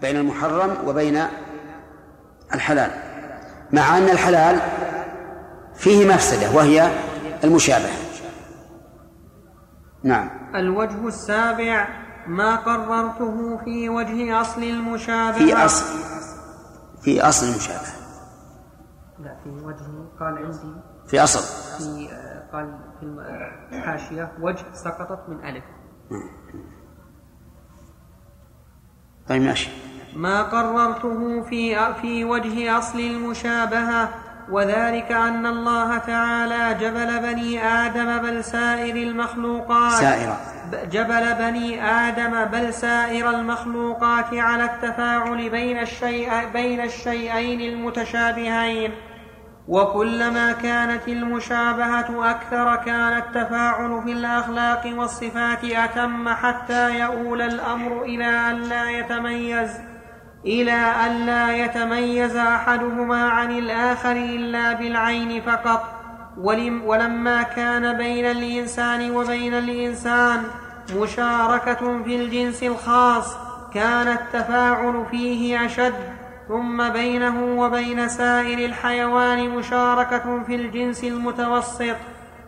بين المحرم وبين الحلال مع أن الحلال فيه مفسدة وهي المشابهة. نعم. الوجه السابع ما قررته في وجه أصل المشابهة. في أصل في أصل المشابهة. لا في وجه قال عندي. في أصل. في قال في الحاشية وجه سقطت من ألف. طيب ماشي. ما قررته في في وجه أصل المشابهة وذلك أن الله تعالى جبل بني آدم بل سائر المخلوقات. سائر جبل بني آدم بل سائر المخلوقات على التفاعل بين الشيء بين الشيئين المتشابهين. وكلما كانت المشابهة أكثر كان التفاعل في الأخلاق والصفات أتم حتى يؤول الأمر إلى أن لا يتميز إلى أن لا يتميز أحدهما عن الآخر إلا بالعين فقط. ولما كان بين الإنسان وبين الإنسان مشاركة في الجنس الخاص كان التفاعل فيه أشد. ثم بينه وبين سائر الحيوان مشاركة في الجنس المتوسط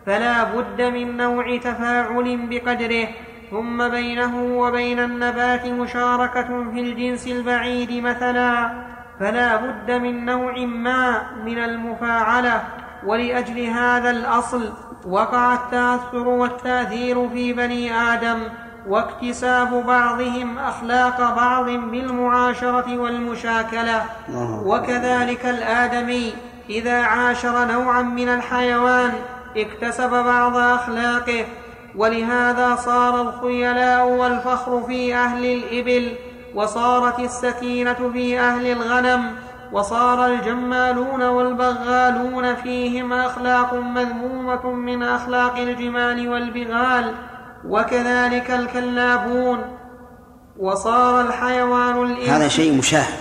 فلا بد من نوع تفاعل بقدره. ثم بينه وبين النبات مشاركة في الجنس البعيد مثلا فلا بد من نوع ما من المفاعلة. ولأجل هذا الأصل وقع التأثر والتأثير في بني آدم. واكتساب بعضهم أخلاق بعض بالمعاشرة والمشاكلة. وكذلك الآدمي إذا عاشر نوعا من الحيوان اكتسب بعض أخلاقه ولهذا صار الخيلاء والفخر في أهل الإبل وصارت السكينة في أهل الغنم وصار الجمالون والبغالون فيهم أخلاق مذمومة من أخلاق الجمال والبغال. وكذلك الكلابون وصار الحيوان الإنس هذا شيء مشاهد.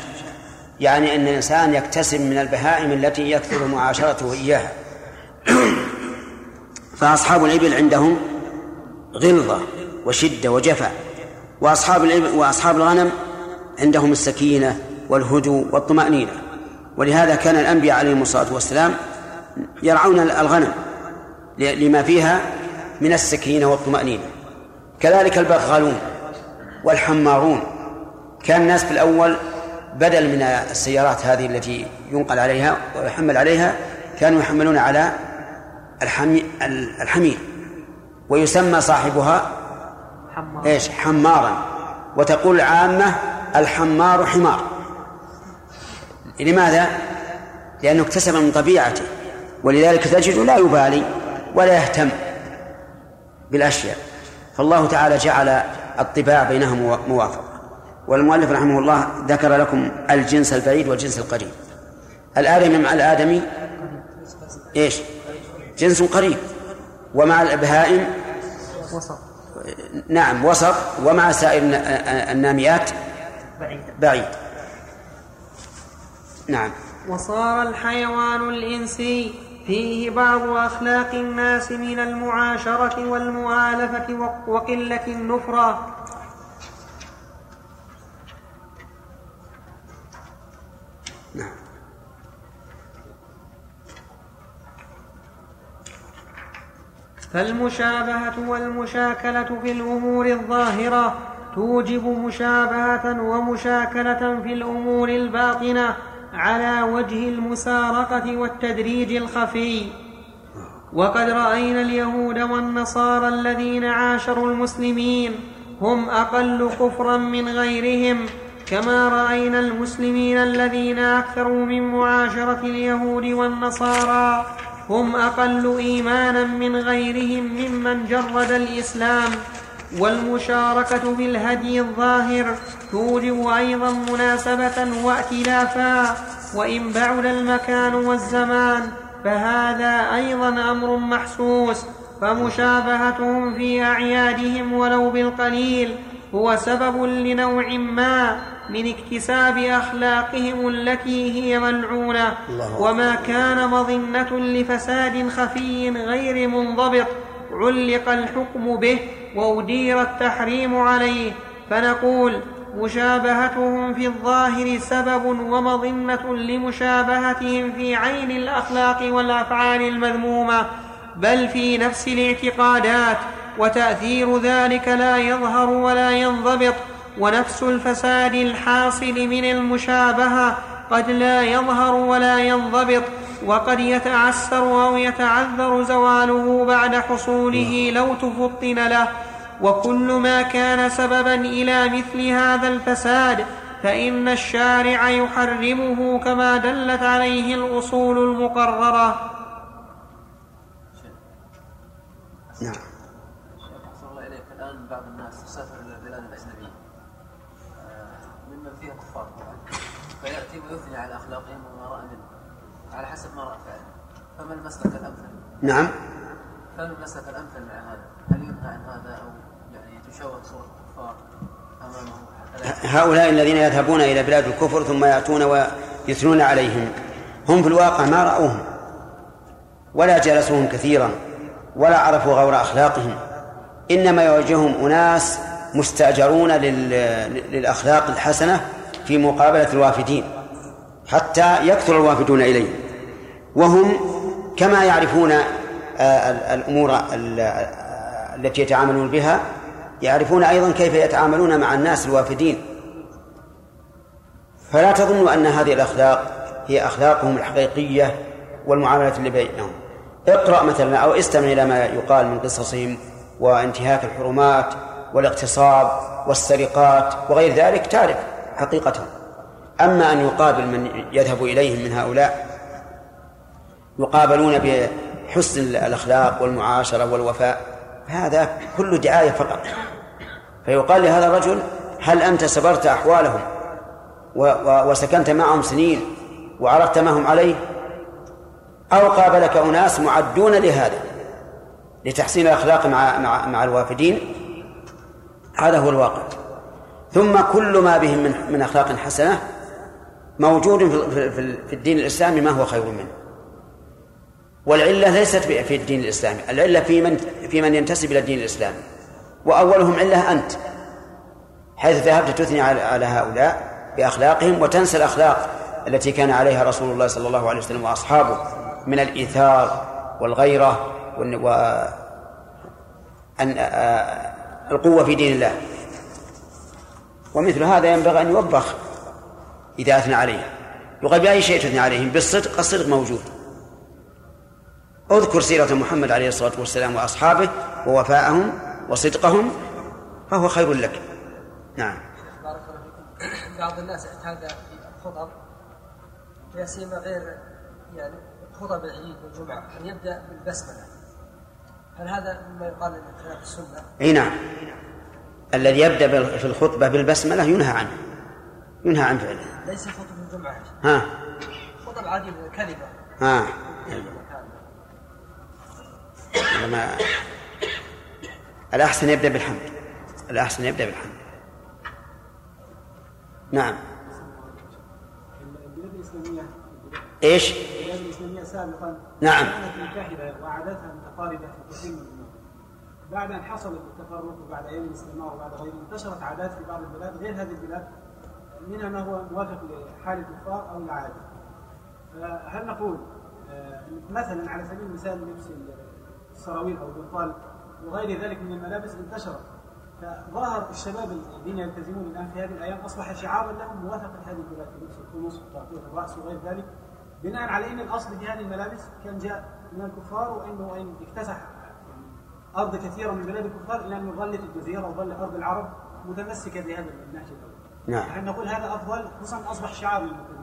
يعني أن الإنسان يكتسب من البهائم التي يكثر معاشرته إياها فأصحاب الإبل عندهم غلظة وشدة وجفا وأصحاب الإبل وأصحاب الغنم عندهم السكينة والهدوء والطمأنينة. ولهذا كان الأنبياء عليهم الصلاة والسلام يرعون الغنم لما فيها من السكينة والطمأنينة. كذلك البغالون والحمارون. كان الناس في الأول بدل من السيارات هذه التي ينقل عليها ويحمل عليها كانوا يحملون على الحمي الحمير. ويسمى صاحبها حمار. إيش؟ حمارا. وتقول العامة الحمار حمار. لماذا؟ لأنه اكتسب من طبيعته. ولذلك تجد لا يبالي ولا يهتم. بالأشياء. فالله تعالى جعل الطباع بينهم موافقة. والمؤلف رحمه الله ذكر لكم الجنس البعيد والجنس القريب. الآدمي مع الآدمي إيش؟ جنس قريب. ومع البهائم نعم وسط. ومع سائر الناميات بعيد بعيد. نعم. وصار الحيوان الإنسي فيه بعض أخلاق الناس من المعاشرة والمؤالفة وقلة النفرة. نعم. فالمشابهة والمشاكلة في الأمور الظاهرة توجب مشابهة ومشاكلة في الأمور الباطنة. على وجه المسارقة والتدريج الخفي. وقد رأينا اليهود والنصارى الذين عاشروا المسلمين هم أقل كفرا من غيرهم كما رأينا المسلمين الذين أكثروا من معاشرة اليهود والنصارى هم أقل إيمانا من غيرهم ممن جرد الإسلام. والمشاركة في الهدي الظاهر توجب أيضا مناسبة وائتلافا وإن بعد المكان والزمان فهذا أيضا أمر محسوس فمشابهتهم في أعيادهم ولو بالقليل هو سبب لنوع ما من اكتساب أخلاقهم التي هي ملعونة. وما كان مظنة لفساد خفي غير منضبط علق الحكم به وأدير التحريم عليه فنقول مشابهتهم في الظاهر سبب ومظنة لمشابهتهم في عين الأخلاق والأفعال المذمومة بل في نفس الاعتقادات وتأثير ذلك لا يظهر ولا ينضبط ونفس الفساد الحاصل من المشابهة قد لا يظهر ولا ينضبط. وقد يتعسر أو يتعذر زواله بعد حصوله لو تفطن له. وكل ما كان سببا إلى مثل هذا الفساد فإن الشارع يحرمه كما دلت عليه الأصول المقررة. نعم. الله إليك. الآن بعض الناس يسافر إلى البلاد الأجنبية. آه، ممن فيها كفار فيأتي ويثني على أخلاقهم وما رأى منهم. على حسب ما رأى فما المسلك الأمثل؟ نعم. فما المسلك الأمثل مع هذا؟ هل ينهى عن هذا أو يعني تشوه صورة الكفار أمامه هؤلاء الذين يذهبون إلى بلاد الكفر ثم يأتون ويثنون عليهم. هم في الواقع ما رأوهم ولا جلسوهم كثيرا ولا عرفوا غور أخلاقهم. إنما يواجههم أناس مستأجرون للأخلاق الحسنة في مقابلة الوافدين. حتى يكثر الوافدون إليه. وهم كما يعرفون آه، الأمور التي يتعاملون بها يعرفون أيضا كيف يتعاملون مع الناس الوافدين. فلا تظنوا أن هذه الأخلاق هي أخلاقهم الحقيقية والمعاملة اللي بينهم. اقرأ مثلا أو استمع إلى ما يقال من قصصهم وانتهاك الحرمات والاغتصاب والسرقات وغير ذلك تعرف حقيقتهم. أما أن يقابل من يذهب إليهم من هؤلاء يقابلون بحسن الأخلاق والمعاشرة والوفاء هذا كله دعاية فقط. فيقال لهذا الرجل هل أنت سبرت أحوالهم وسكنت معهم سنين وعرفت ما هم عليه؟ أو قابلك أناس معدون لهذا لتحسين الأخلاق مع مع مع الوافدين؟ هذا هو الواقع. ثم كل ما بهم من من أخلاق حسنة موجود في, الدين الإسلامي ما هو خير منه. والعلة ليست في الدين الإسلامي. العلة في من في من ينتسب إلى الدين الإسلامي. وأولهم علة أنت. حيث ذهبت تثني على هؤلاء بأخلاقهم وتنسى الأخلاق التي كان عليها رسول الله صلى الله عليه وسلم وأصحابه من الإيثار والغيرة و أن القوة في دين الله. ومثل هذا ينبغي أن يوبخ إذا أثنى عليه يقال بأي شيء تثني عليهم؟ بالصدق. الصدق موجود. اذكر سيرة محمد عليه الصلاة والسلام وأصحابه ووفاءهم وصدقهم فهو خير لك. نعم. بعض الناس اعتاد الخطب لا سيما غير يعني خطب العيد والجمعة أن يبدأ بالبسملة. هل هذا مما يقال من خلاف السنة؟ أي نعم. الذي يبدأ في الخطبة بالبسملة ينهى عنه. ينهى عن فعله. ليس خطب الجمعة ها. خطب عادي كلمة. ها. لما الأحسن يبدأ بالحمد. الأحسن يبدأ بالحمد. نعم. إيش؟ البلاد الإسلامية سابقا نعم. كانت متحده وعاداتها متقاربه في كثير من الأمور. بعد أن حصل التفرق وبعد أيام الاستعمار وبعد غيره انتشرت عادات في بعض البلاد غير هذه البلاد منها ما هو موافق لحال الكفار أو العادة. فهل نقول آه، مثلا على سبيل المثال لبس السراويل أو البنطال وغير ذلك من الملابس انتشرت فظاهر الشباب الذين يلتزمون الآن في هذه الأيام أصبح شعارا لهم موافقه هذه البلاد لبس الخمس وتغطيه الراس وغير ذلك بناء على أن الأصل في هذه الملابس كان جاء من الكفار وأنه أن اكتسح أرض كثيرة من بلاد الكفار إلى أن يظلت الجزيرة وظل أرض العرب متمسكة بهذا النهج. نعم. يعني نقول هذا أفضل خصوصا أصبح شعار للمسلمين.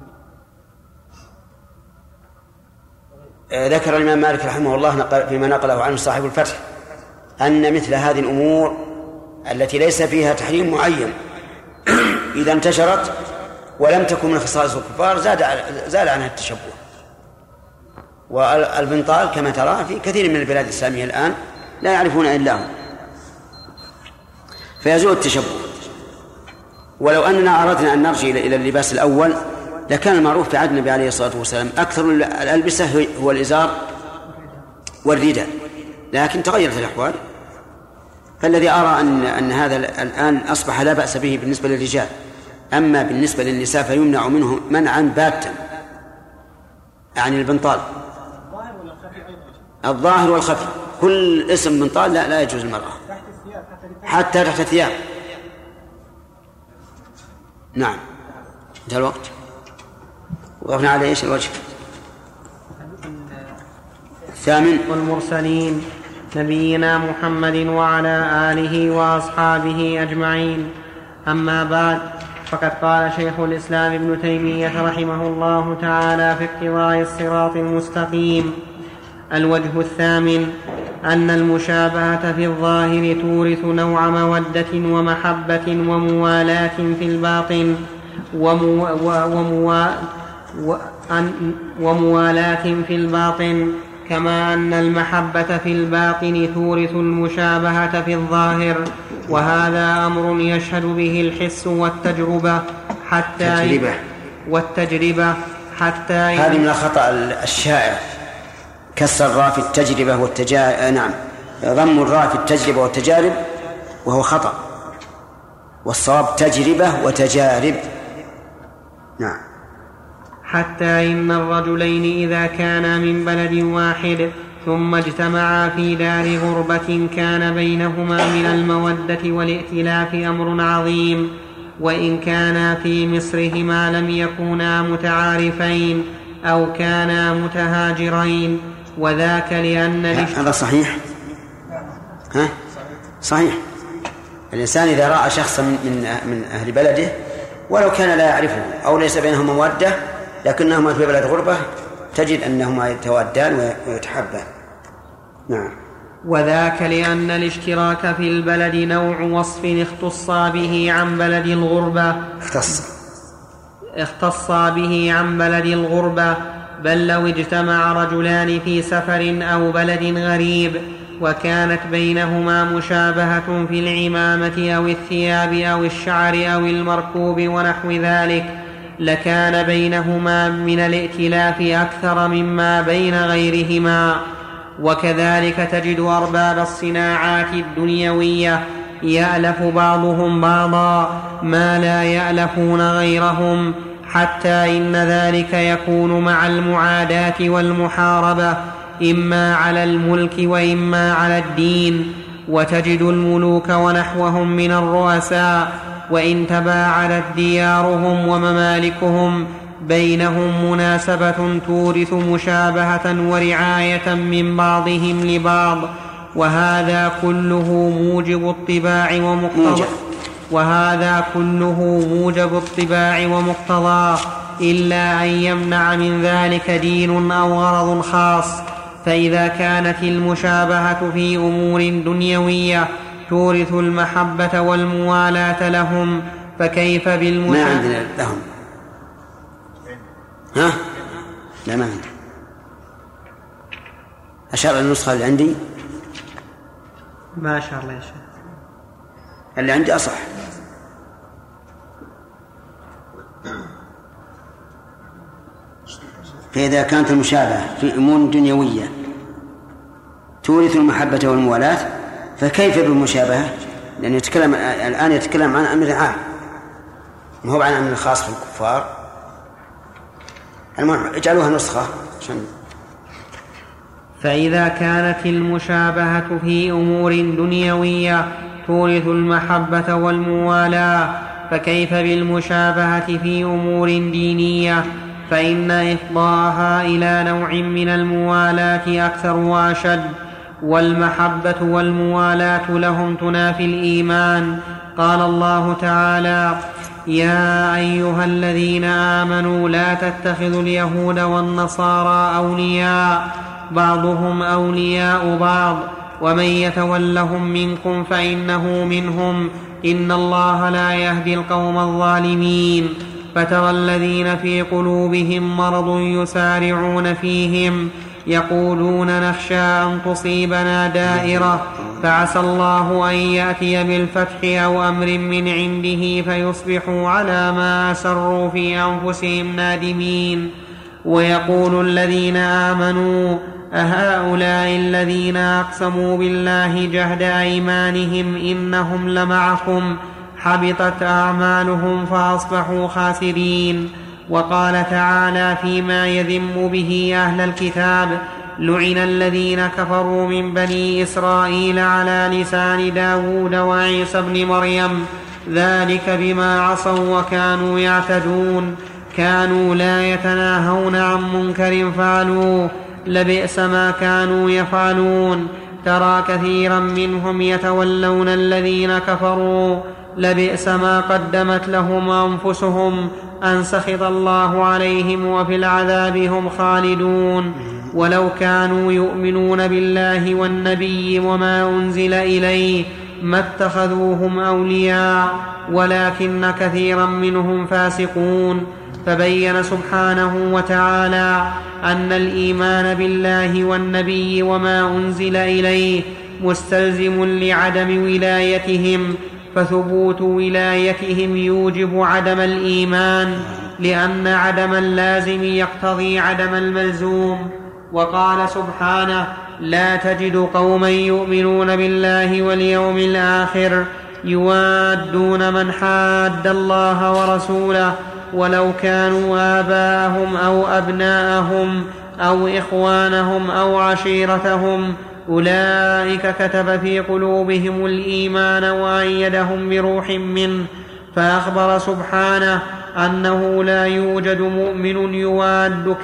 آه، ذكر الإمام مالك رحمه الله نقل فيما نقله عنه صاحب الفتح أن مثل هذه الأمور التي ليس فيها تحريم معين إذا انتشرت ولم تكن من خصائص الكفار زاد زاد عنها التشبه والبنطال كما ترى في كثير من البلاد الإسلامية الآن لا يعرفون إلا هم فيزول التشبه ولو أننا أردنا أن نرجع إلى اللباس الأول لكان المعروف في عهد النبي عليه الصلاة والسلام أكثر الألبسة هو الإزار والرداء لكن تغيرت الأحوال. فالذي أرى أن أن هذا الآن أصبح لا بأس به بالنسبة للرجال. أما بالنسبة للنساء فيمنع منه منعا باتا يعني البنطال. الظاهر والخفي. كل اسم بنطال لا لا يجوز المرأة حتى تحت الثياب. نعم. انتهى الوقت. وقفنا على إيش الوجه؟ الثامن. والمرسلين نبينا محمد وعلى آله وأصحابه أجمعين. أما بعد فقد قال شيخ الإسلام ابن تيمية رحمه الله تعالى في اقتضاء الصراط المستقيم. الوجه الثامن أن المشابهة في الظاهر تورث نوع مودة ومحبة وموالاة في الباطن ومو ومو وموالاة في الباطن. كما أن المحبة في الباطن تورث المشابهة في الظاهر وهذا أمر يشهد به الحس والتجربة حتى تجربة والتجربة حتى هذه من الخطأ الشائع. كسر في التجربة والتجارب آه، نعم. ضم الراء في التجربة والتجارب وهو خطأ. والصواب تجربة وتجارب. نعم. حتى إن الرجلين إذا كانا من بلد واحد ثم اجتمعا في دار غربة كان بينهما من المودة والائتلاف أمر عظيم. وإن كانا في مصرهما لم يكونا متعارفين أو كانا متهاجرين. وذاك لأن هذا صحيح. ها؟ صحيح. الإنسان إذا رأى شخصا من من أهل بلده ولو كان لا يعرفه أو ليس بينهما مودة لكنهما في بلد غربة تجد أنهما يتوادان ويتحبان. نعم. وذاك لأن الاشتراك في البلد نوع وصف اختص به عن بلد الغربة. اختص. اختص به عن بلد الغربة. بل لو اجتمع رجلان في سفر أو بلد غريب وكانت بينهما مشابهة في العمامة أو الثياب أو الشعر أو المركوب ونحو ذلك لكان بينهما من الائتلاف أكثر مما بين غيرهما. وكذلك تجد أرباب الصناعات الدنيوية يألف بعضهم بعضا ما لا يألفون غيرهم حتى إن ذلك يكون مع المعاداة والمحاربة إما على الملك وإما على الدين. وتجد الملوك ونحوهم من الرؤساء وإن تباعدت ديارهم وممالكهم بينهم مناسبة تورث مشابهة ورعاية من بعضهم لبعض. وهذا كله موجب الطباع ومقتضى وهذا كله موجب الطباع ومقتضاه إلا أن يمنع من ذلك دين أو غرض خاص. فإذا كانت المشابهة في أمور دنيوية تورث المحبة والموالاة لهم فكيف بالمشابهة ما عندنا لهم. ها؟ لا ما عندي أشار النسخة اللي عندي؟ ما شاء الله يا شيخ. اللي عندي أصح. فإذا كانت المشابهة في أمور دنيوية تورث المحبة والموالاة فكيف بالمشابهة؟ لأنه يتكلم الآن يتكلم عن أمر عام. ما هو عن أمر خاص في الكفار. المهم اجعلوها نسخة عشان فإذا كانت المشابهة في أمور دنيوية تورث المحبة والموالاة فكيف بالمشابهة في أمور دينية؟ فإن إفضاها إلى نوع من الموالاة أكثر وأشد. والمحبة والموالاة لهم تنافي الإيمان. قال الله تعالى يا أيها الذين آمنوا لا تتخذوا اليهود والنصارى أولياء بعضهم أولياء بعض. ومن يتولهم منكم فإنه منهم إن الله لا يهدي القوم الظالمين فترى الذين في قلوبهم مرض يسارعون فيهم يقولون نخشى أن تصيبنا دائرة فعسى الله أن يأتي بالفتح أو أمر من عنده فيصبحوا على ما أسروا في أنفسهم نادمين ويقول الذين آمنوا أهؤلاء الذين أقسموا بالله جهد أيمانهم إنهم لمعكم حبطت أعمالهم فأصبحوا خاسرين. وقال تعالى فيما يذم به أهل الكتاب لعن الذين كفروا من بني إسرائيل على لسان داود وعيسى ابن مريم. ذلك بما عصوا وكانوا يعتدون. كانوا لا يتناهون عن منكر فعلوه. لبئس ما كانوا يفعلون. ترى كثيرا منهم يتولون الذين كفروا. لبئس ما قدمت لهم أنفسهم. أن سخط الله عليهم وفي العذاب هم خالدون. ولو كانوا يؤمنون بالله والنبي وما أنزل إليه ما اتخذوهم أولياء. ولكن كثيرا منهم فاسقون. فبين سبحانه وتعالى أن الإيمان بالله والنبي وما أنزل إليه مستلزم لعدم ولايتهم فثبوت ولايتهم يوجب عدم الإيمان لأن عدم اللازم يقتضي عدم الملزوم. وقال سبحانه لا تجد قوما يؤمنون بالله واليوم الآخر يوادون من حاد الله ورسوله ولو كانوا آباءهم أو أبناءهم أو إخوانهم أو عشيرتهم أولئك كتب في قلوبهم الإيمان وأيدهم بروح منه فأخبر سبحانه أنه لا يوجد مؤمن يواد,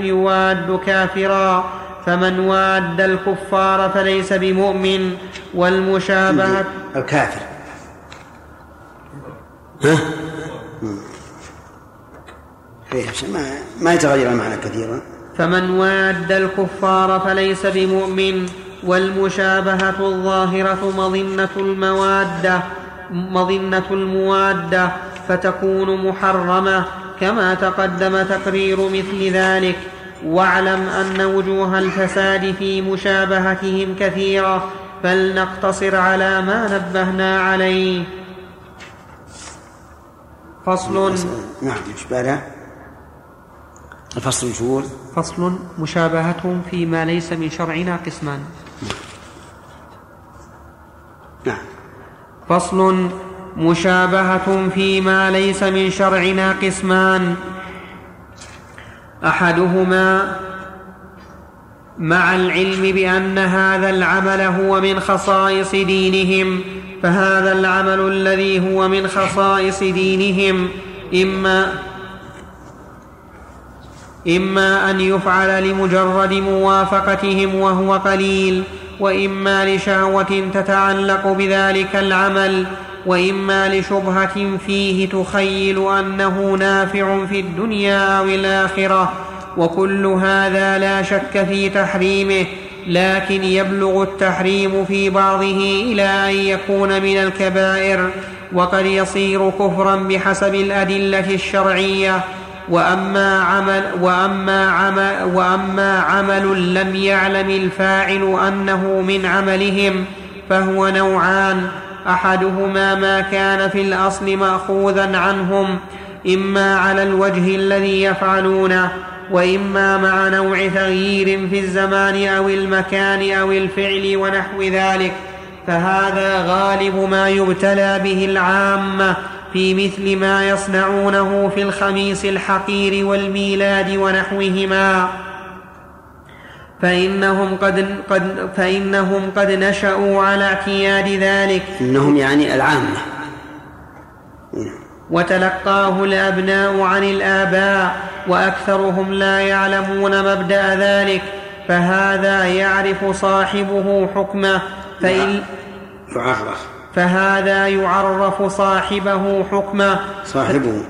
يواد كافرا فمن واد الكفار فليس بمؤمن والمشابهة الكافر ها؟ ما ما يتغير المعنى كثيرا. فمن واد الكفار فليس بمؤمن والمشابهة الظاهرة مظنة الموادة مظنة الموادة فتكون محرمة كما تقدم تقرير مثل ذلك. واعلم أن وجوه الفساد في مشابهتهم كثيرة فلنقتصر على ما نبهنا عليه. فصل. نعم الفصل يقول فصل مشابهتهم فيما ليس من شرعنا قسمان. نعم. فصل مشابهة فيما ليس من شرعنا قسمان. أحدهما مع العلم بأن هذا العمل هو من خصائص دينهم فهذا العمل الذي هو من خصائص دينهم إما إما أن يفعل لمجرد موافقتهم وهو قليل وإما لشهوة تتعلق بذلك العمل وإما لشبهة فيه تخيل أنه نافع في الدنيا أو الآخرة. وكل هذا لا شك في تحريمه لكن يبلغ التحريم في بعضه إلى أن يكون من الكبائر وقد يصير كفرا بحسب الأدلة الشرعية. وأما عمل, وأما عمل, وأما عمل لم يعلم الفاعل أنه من عملهم فهو نوعان. أحدهما ما كان في الأصل مأخوذا عنهم إما على الوجه الذي يفعلونه وإما مع نوع تغيير في الزمان أو المكان أو الفعل ونحو ذلك. فهذا غالب ما يبتلى به العامة. في مثل ما يصنعونه في الخميس الحقير والميلاد ونحوهما. فإنهم قد, قد فإنهم قد نشأوا على اعتياد ذلك. إنهم يعني العامة. وتلقاه الأبناء عن الآباء وأكثرهم لا يعلمون مبدأ ذلك. فهذا يعرف صاحبه حكمه. فإن يعرف. فهذا يعرف صاحبه حكمه. صاحبه.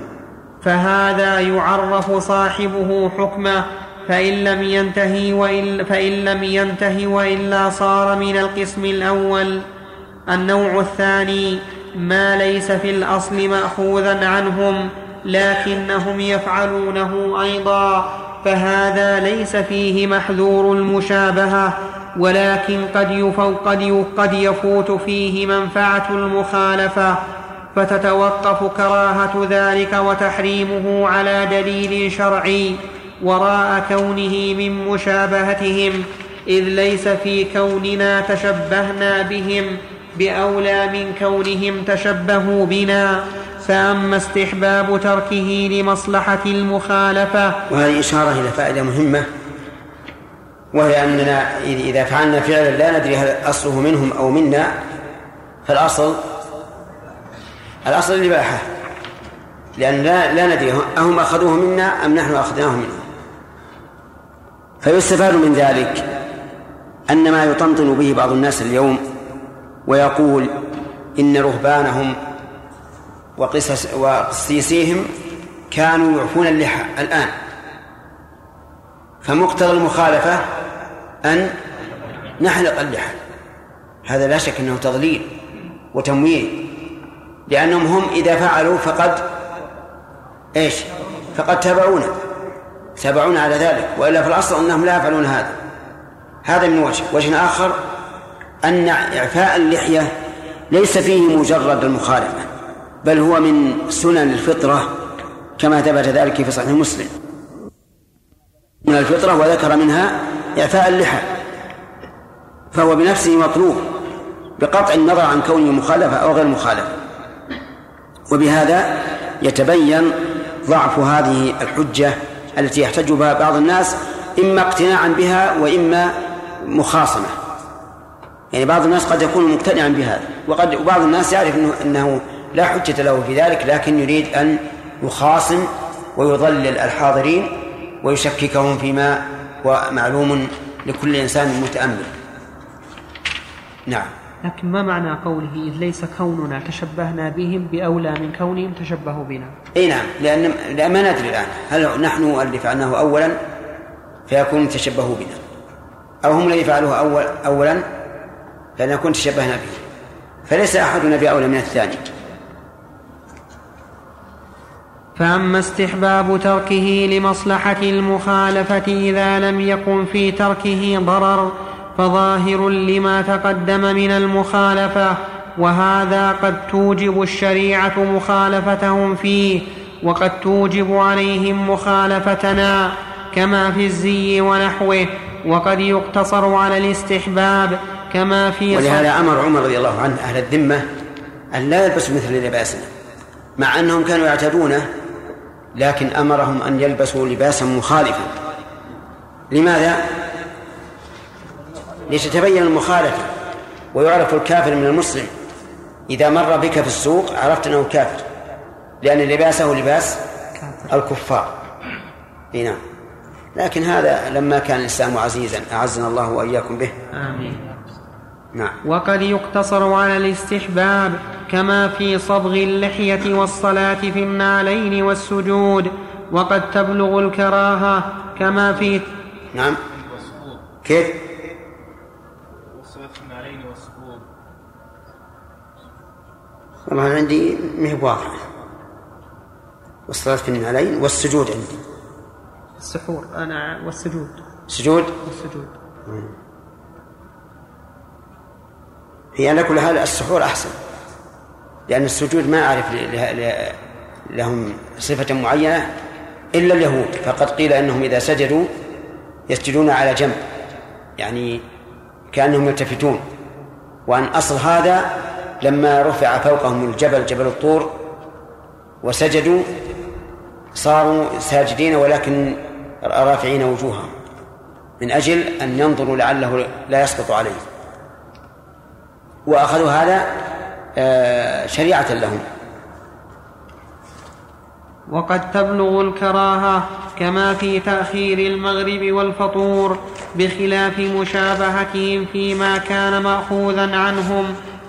فهذا يعرف صاحبه حكمه. فإن لم ينتهي وإن فإن لم ينتهي وإلا صار من القسم الأول. النوع الثاني ما ليس في الأصل مأخوذا عنهم لكنهم يفعلونه أيضا. فهذا ليس فيه محذور المشابهة. ولكن قد, قد, قد يفوت فيه منفعة المخالفة فتتوقف كراهة ذلك وتحريمه على دليل شرعي وراء كونه من مشابهتهم إذ ليس في كوننا تشبهنا بهم بأولى من كونهم تشبهوا بنا. فأما استحباب تركه لمصلحة المخالفة وهذه إشارة إلى فائدة مهمة وهي أننا إذا فعلنا فعلا لا ندري هل أصله منهم أو منا فالاصل الأصل الإباحة. لأن لا لا ندري أهم أخذوه منا أم نحن أخذناه منهم. فيستفاد من ذلك أن ما يطنطن به بعض الناس اليوم ويقول إن رهبانهم وقصص وقسيسيهم كانوا يعفون اللحى الآن. فمقتضى المخالفة أن نحلق اللحى هذا لا شك أنه تضليل وتمويه لأنهم هم إذا فعلوا فقد إيش؟ فقد تابعونا تابعونا على ذلك وإلا في الأصل أنهم لا يفعلون هذا. هذا من وجه وجه آخر أن إعفاء اللحية ليس فيه مجرد المخالفة بل هو من سنن الفطرة كما ثبت ذلك في صحيح مسلم. من الفطرة وذكر منها إعفاء اللحى فهو بنفسه مطلوب بقطع النظر عن كونه مخالفة أو غير مخالفة. وبهذا يتبين ضعف هذه الحجة التي يحتج بها بعض الناس إما اقتناعا بها وإما مخاصمة. يعني بعض الناس قد يكون مقتنعا بهذا وقد وبعض الناس يعرف انه إنه لا حجة له في ذلك لكن يريد أن يخاصم ويضلل الحاضرين ويشككهم فيما هو معلوم لكل إنسان متأمل. نعم. لكن ما معنى قوله إذ ليس كوننا تشبهنا بهم بأولى من كونهم تشبهوا بنا؟ أي نعم لأن لأن ما ندري الآن. هل نحن اللي فعلناه أولا فيكون تشبهوا بنا؟ أو هم الذي فعلوه أول أولا فنكون تشبهنا به. فليس أحدنا بأولى من الثاني. فأما استحباب تركه لمصلحة المخالفة إذا لم يكن في تركه ضرر فظاهر لما تقدم من المخالفة وهذا قد توجب الشريعة مخالفتهم فيه وقد توجب عليهم مخالفتنا كما في الزي ونحوه وقد يقتصر على الاستحباب كما في ولهذا أمر عمر رضي الله عنه أهل الذمة أن لا يلبسوا مثل لباسنا مع أنهم كانوا يعتدونه لكن أمرهم أن يلبسوا لباسا مخالفا. لماذا؟ لتتبين المخالفة ويعرف الكافر من المسلم. إذا مر بك في السوق عرفت أنه كافر لأن لباسه لباس الكفار. نعم. لكن هذا لما كان الإسلام عزيزا أعزنا الله وإياكم به. آمين. نعم. وقد يقتصر على الاستحباب كما في صبغ اللحية والصلاة في النعلين والسجود وقد تبلغ الكراهة كما في نعم. كيف؟ والصلاة في النعلين والسجود والله عندي واضحة. والصلاة في النعلين والسجود عندي. السحور أنا والسجود. سجود؟ والسجود. هي على كل حال السحور أحسن. لأن السجود ما أعرف لهم صفة معينة إلا اليهود. فقد قيل أنهم إذا سجدوا يسجدون على جنب. يعني كأنهم يلتفتون. وأن أصل هذا لما رفع فوقهم الجبل جبل الطور وسجدوا صاروا ساجدين ولكن رافعين وجوههم. من أجل أن ينظروا لعله لا يسقط عليه وأخذوا هذا آه، شريعة لهم. وقد تبلغ الكراهة كما في تأخير المغرب والفطور بخلاف مشابهتهم فيما كان مأخوذا عنهم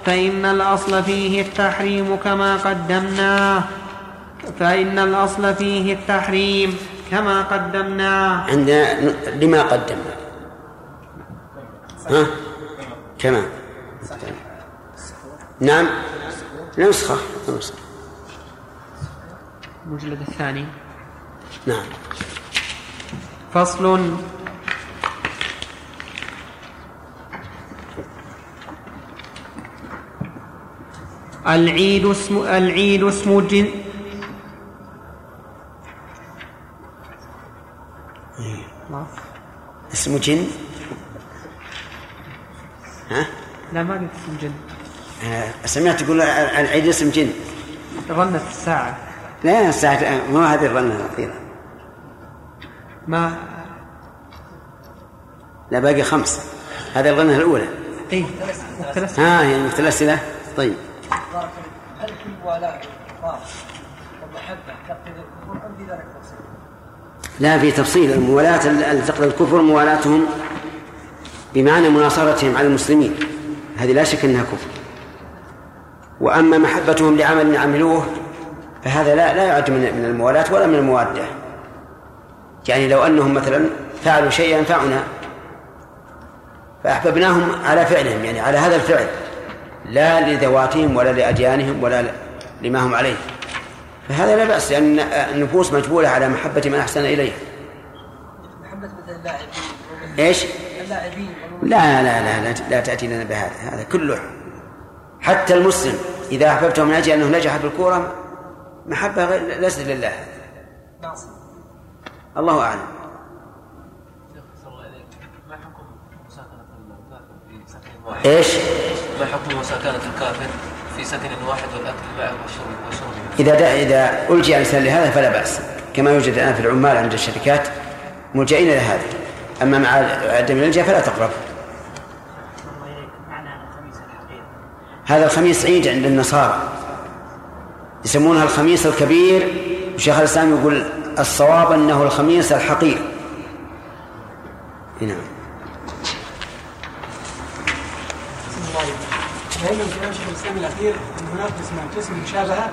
فإن الأصل فيه التحريم كما قدمناه فإن الأصل فيه التحريم كما قدمناه. عندنا لما قدمنا ها؟ كما؟ نعم. نسخة. نسخة. المجلد الثاني. نعم. فصل. العيد اسم العيد اسم جن ما اسمه جن؟ ها؟ لا ما قلت اسم جن. سمعت تقول العيد اسم جن. ظنت الساعة لا الساعة مو هذه الظنة الأخيرة. ما؟ لا باقي خمس. هذه الظنة الأولى. اي مختلف ها هي المتلسلة طيب. هل في موالاة الكفار ومحبة تقتضي الكفر أم تفصيل؟ لا في تفصيل. الموالاة التي تقتضي الكفر موالاتهم بمعنى مناصرتهم على المسلمين. هذه لا شك إنها كفر. وأما محبتهم لعمل عملوه فهذا لا لا يعد من من الموالاة ولا من الموادة. يعني لو أنهم مثلا فعلوا شيئا ينفعنا فأحببناهم على فعلهم يعني على هذا الفعل لا لذواتهم ولا لأديانهم ولا لما هم عليه. فهذا لا بأس لأن النفوس مجبولة على محبة من أحسن إليه. محبة مثل اللاعبين. إيش؟ اللاعبين. لا لا لا لا, لا تأتي لنا بهذا. هذا كله حتى المسلم إذا أحببته من أجل أنه نجح في الكورة محبة غير ليست لله. الله أعلم. عليك ما حكم مساكنة الكافر في سكن واحد؟ والأكل معه والشرب؟ إذا دا إذا ألجئ الإنسان لهذا فلا بأس. كما يوجد الآن في العمال عند الشركات ملجئين لهذا أما مع عدم الإلجاء فلا تقرب. هذا الخميس عيد عند النصارى. يسمونها الخميس الكبير. وشيخ الإسلام يقول الصواب أنه الخميس الحقير. نعم. دائما كلام شيخ الاسلام الاخير ان هناك قسم مشابهه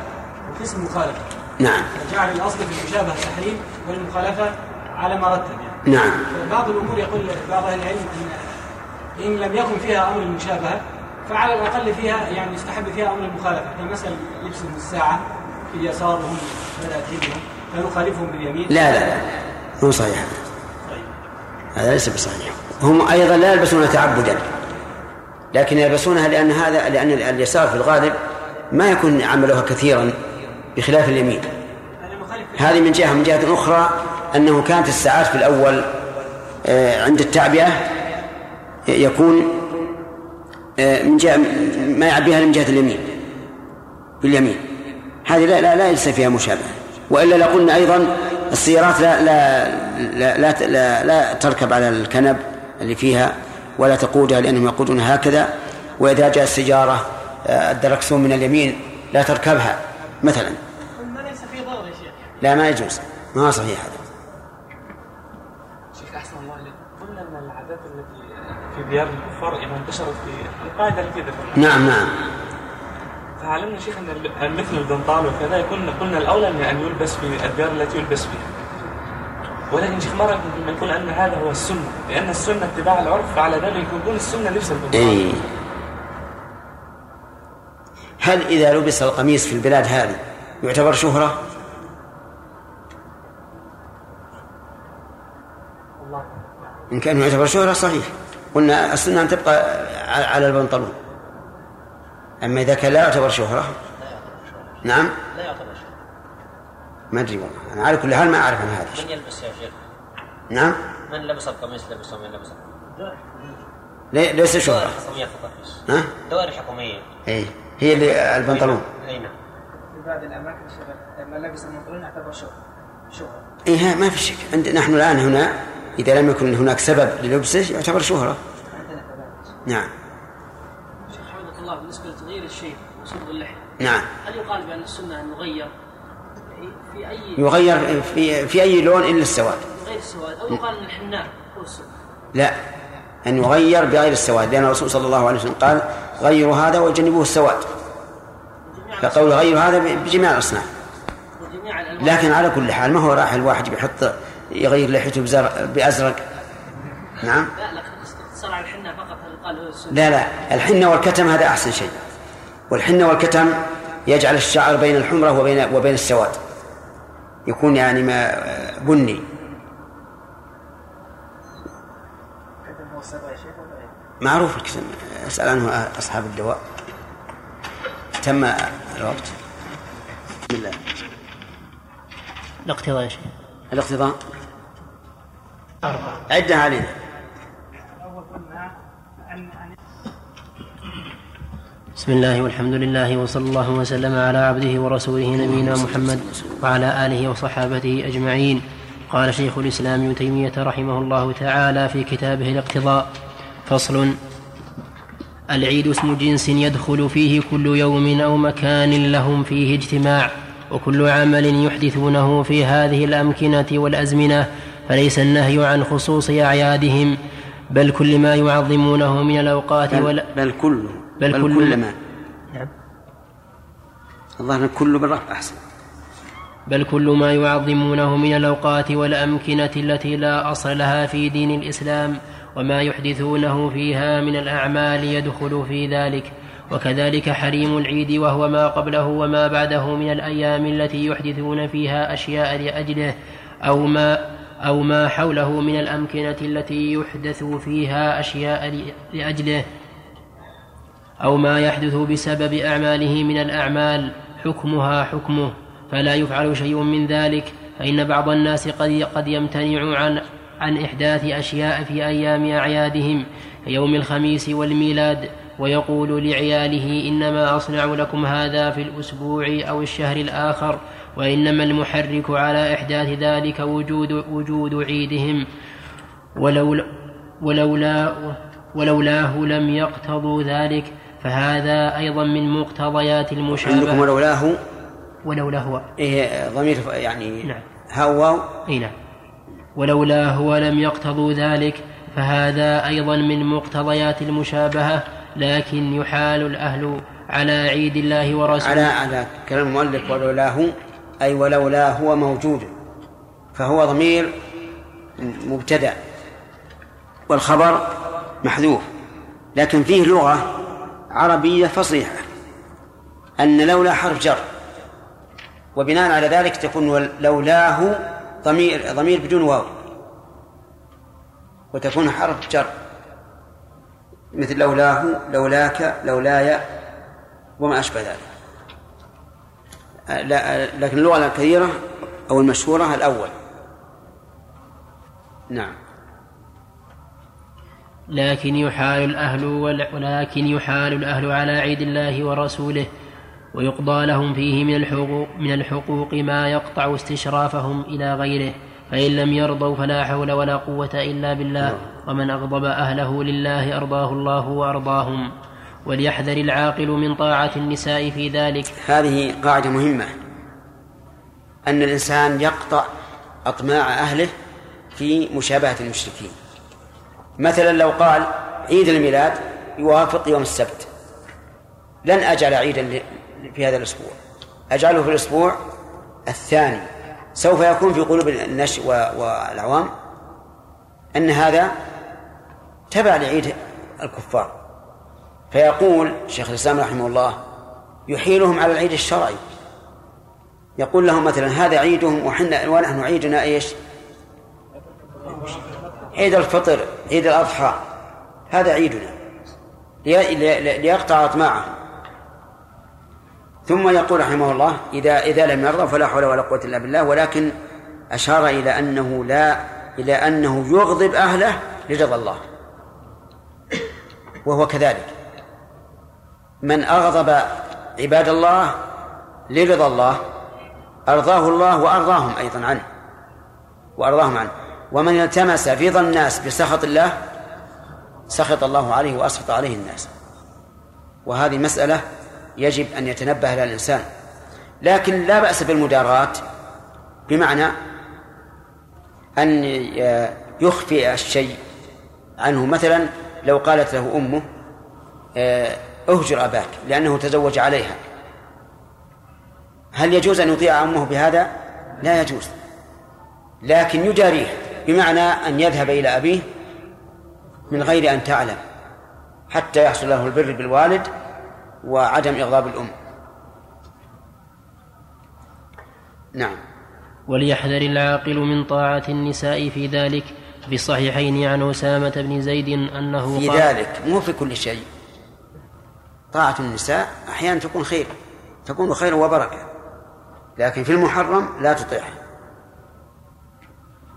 وقسم مخالفه نعم. جعل الاصل في المشابهه التحريم والمخالفه على ما رتب يعني نعم. بعض الأمور يقول بعض أهل العلم ان إن لم يكن فيها أمر المشابهة فعلى الأقل فيها يعني يستحب فيها أمر المخالفة. كمثل لبسهم الساعة في اليسار وهم بدات يدهم فنخالفهم باليمين؟ لا لا لا مو صحيح. هذا هذا ليس بصحيح. هم أيضا لا يلبسون تعبدا لكن يلبسونها لأن هذا لأن اليسار في الغالب ما يكون عملها كثيرا بخلاف اليمين. هذه من جهة. من جهة أخرى أنه كانت الساعات في الأول آه، عند التعبئة يكون من جهة ما يعبيها من جهة اليمين. باليمين. هذه لا لا, لا ليس فيها مشابهة. وإلا لقلنا أيضا السيارات لا لا لا, لا, لا, لا تركب على الكنب اللي فيها ولا تقودها لأنهم يقودون هكذا. وإذا جاء السيارة آه، الدركسون من اليمين لا تركبها. مثلا. ما ليس في ضرر يا شيخ. لا ما يجوز. ما صحيح هذا؟ شيخ أحسن الله قلنا العادات التي في ديار الكفار اذا انتشرت في ذكرناها نعم نعم. فعلمنا شيخ إن ال- مثل البنطال وكذا يكون قلنا الأولى إن أن يلبس في الديار التي يلبس فيها. ولكن شيخ لما نقول أن هذا هو السنة لأن السنة اتباع العرف فعلى ذلك يكون السنة لبس البنطال. إيه. هل إذا لبس القميص في البلاد هذه يعتبر شهرة؟ إن كان يعتبر شهرة صحيح. قلنا السنة أن تبقى على البنطلون. أما إذا كان لا يعتبر شهرة. نعم؟ لا يعتبر شيء ما أدري والله. أنا على كل حال ما أعرف عن هذا. من يلبس يا شيخ؟ نعم؟ من لبس القميص؟ لبسه من لبس لي- ليس شهرة. دوائر حكومية فقط ها؟ دوائر حكومية. إيه. هي اللي البنطلون. اي نعم. في بعض الأماكن لما لبس البنطلون يعتبر شهرة. شهرة. إيه ما في شك. عند نحن الآن هنا إذا لم يكن هناك سبب للبسه يعتبر شهرة. نعم. شيخ حفظك الله بالنسبة لتغيير الشيء وصبغ اللحيه نعم. هل يقال بأن السنة أن نغير في أي يغير في في أي لون إلا السواد. غير السواد أو يقال أن الحناء هو السنة لا. أن يغير بغير السواد لأن الرسول صلى الله عليه وسلم قال غيروا هذا وجنبوه السواد. فقول غير هذا بجميع الأصناف. لكن على كل حال ما هو راح الواحد بيحط يغير لحيته بأزرق؟ نعم لا لا اقتصر على الحناء فقط هل يقال هو السنة لا لا الحنة والكتم هذا أحسن شيء. والحنة والكتم يجعل الشعر بين الحمرة وبين وبين السواد. يكون يعني ما بني؟ معروف الكتم. أسأل عنه أصحاب الدواء. تم الوقت؟ بسم الله. الاقتضاء يا شيخ. الاقتضاء؟ عدها علينا. بسم الله والحمد لله وصلى الله وسلم على عبده ورسوله نبينا محمد وعلى آله وصحابته أجمعين. قال شيخ الإسلام ابن تيمية رحمه الله تعالى في كتابه الاقتضاء فصل العيد اسم جنس يدخل فيه كل يوم أو مكان لهم فيه اجتماع وكل عمل يحدثونه في هذه الأمكنة والأزمنة فليس النهي عن خصوص أعيادهم بل كل ما يعظمونه من الأوقات بل, ولا بل كل بل بل, كل- كل ما نعم. الظاهر كل بالرفع أحسن. بل كل ما يعظمونه من الأوقات والأمكنة التي لا اصل لها في دين الإسلام وما يحدثونه فيها من الأعمال يدخل في ذلك. وكذلك حريم العيد وهو ما قبله وما بعده من الأيام التي يحدثون فيها أشياء لأجله أو ما أو ما حوله من الأمكنة التي يحدث فيها أشياء لأجله. أو ما يحدث بسبب أعماله من الأعمال حكمها حكمه فلا يفعل شيء من ذلك. فإن بعض الناس قد قد يمتنع عن عن إحداث أشياء في أيام أعيادهم كيوم الخميس والميلاد ويقول لعياله إنما أصنع لكم هذا في الأسبوع أو الشهر الآخر وإنما المحرك على إحداث ذلك وجود وجود عيدهم. ولولا ولولا ولولاه لم يقتضوا ذلك. فهذا أيضا من مقتضيات عندكم المشابهة ولولاه. ولولا هو إيه ضمير يعني نعم. واو؟ أي نعم. ولولا هو لم يقتضوا ذلك فهذا أيضا من مقتضيات المشابهة لكن يحال الأهل على عيد الله ورسوله. على على كلام المؤلف ولولاه أي ولولا هو موجود فهو ضمير مبتدأ والخبر محذوف لكن فيه لغة عربية فصيحة أن لولا حرف جر وبناء على ذلك تكون لولاه ضمير ضمير بدون واو وتكون حرف جر. مثل لولاه لولاك لولاي وما أشبه ذلك. لكن اللغة الكثيرة أو المشهورة الأول. نعم. لكن يحال الأهل ول- ولكن يحال الأهل على عيد الله ورسوله ويقضى لهم فيه من الحقوق من الحقوق ما يقطع استشرافهم إلى غيره فإن لم يرضوا فلا حول ولا قوة إلا بالله ومن أغضب أهله لله أرضاه الله وأرضاهم. وليحذر العاقل من طاعة النساء في ذلك. هذه قاعدة مهمة. أن الإنسان يقطع أطماع أهله في مشابهة المشركين. مثلا لو قال عيد الميلاد يوافق يوم السبت. لن أجعل عيدا في هذا الأسبوع. أجعله في الأسبوع الثاني. سوف يكون في قلوب النش والعوام أن هذا تبع لعيد الكفار. فيقول شيخ الإسلام رحمه الله يحيلهم على العيد الشرعي. يقول لهم مثلا هذا عيدهم وحنا ونحن عيدنا إيش؟ عيد الفطر عيد الأضحى هذا عيدنا. لي- لي- ليقطع اطماعهم ثم يقول رحمه الله إذا إذا لم يرضى فلا حول ولا قوة إلا بالله ولكن أشار إلى أنه لا إلى أنه يغضب أهله لرضا الله. وهو كذلك. من أغضب عباد الله لرضا الله أرضاه الله وأرضاهم أيضا عنه وأرضاهم عنه. ومن التمس ظن الناس بسخط الله سخط الله عليه وأسخط عليه الناس. وهذه مسألة يجب أن يتنبه لها الإنسان. لكن لا بأس بالمداراة بمعنى أن يخفي الشيء عنه. مثلا لو قالت له أمه آه، أهجر أباك لأنه تزوج عليها. هل يجوز أن يطيع أمه بهذا؟ لا يجوز. لكن يجاريه بمعنى أن يذهب إلى أبيه من غير أن تعلم حتى يحصل له البر بالوالد وعدم إغضاب الأم. نعم. وليحذر العاقل من طاعة النساء في ذلك. في الصحيحين عن أسامة بن زيد أنه في قال ذلك مو في كل شيء. طاعة النساء أحيانا تكون خير تكون خير وبركة لكن في المحرم لا تطيعها.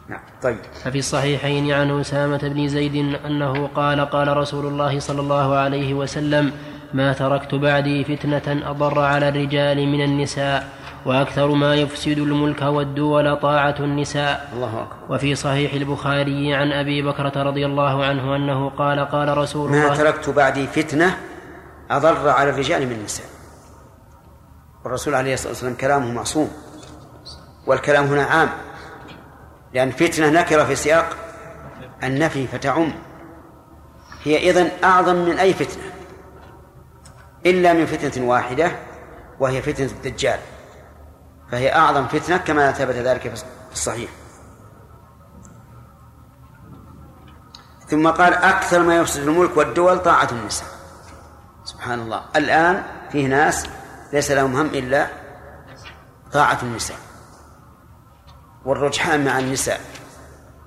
نعم طيب. ففي الصحيحين عن أسامة بن زيد أنه قال قال رسول الله صلى الله عليه وسلم ما تركت بعدي فتنة أضر على الرجال من النساء وأكثر ما يفسد الملك والدول طاعة النساء. الله أكبر. وفي صحيح البخاري عن أبي بكرة رضي الله عنه أنه قال قال رسول ما الله تركت بعدي فتنة أضر على الرجال من النساء. والرسول عليه الصلاة والسلام كلامه معصوم والكلام هنا عام. لأن فتنة نكرة في سياق النفي فتعم. هي إذن أعظم من أي فتنة إلا من فتنة واحدة وهي فتنة الدجال. فهي أعظم فتنة كما ثبت ذلك في الصحيح. ثم قال أكثر ما يفسد الملك والدول طاعة النساء. سبحان الله. الآن فيه ناس ليس لهم هم إلا طاعة النساء. والرجحان مع النساء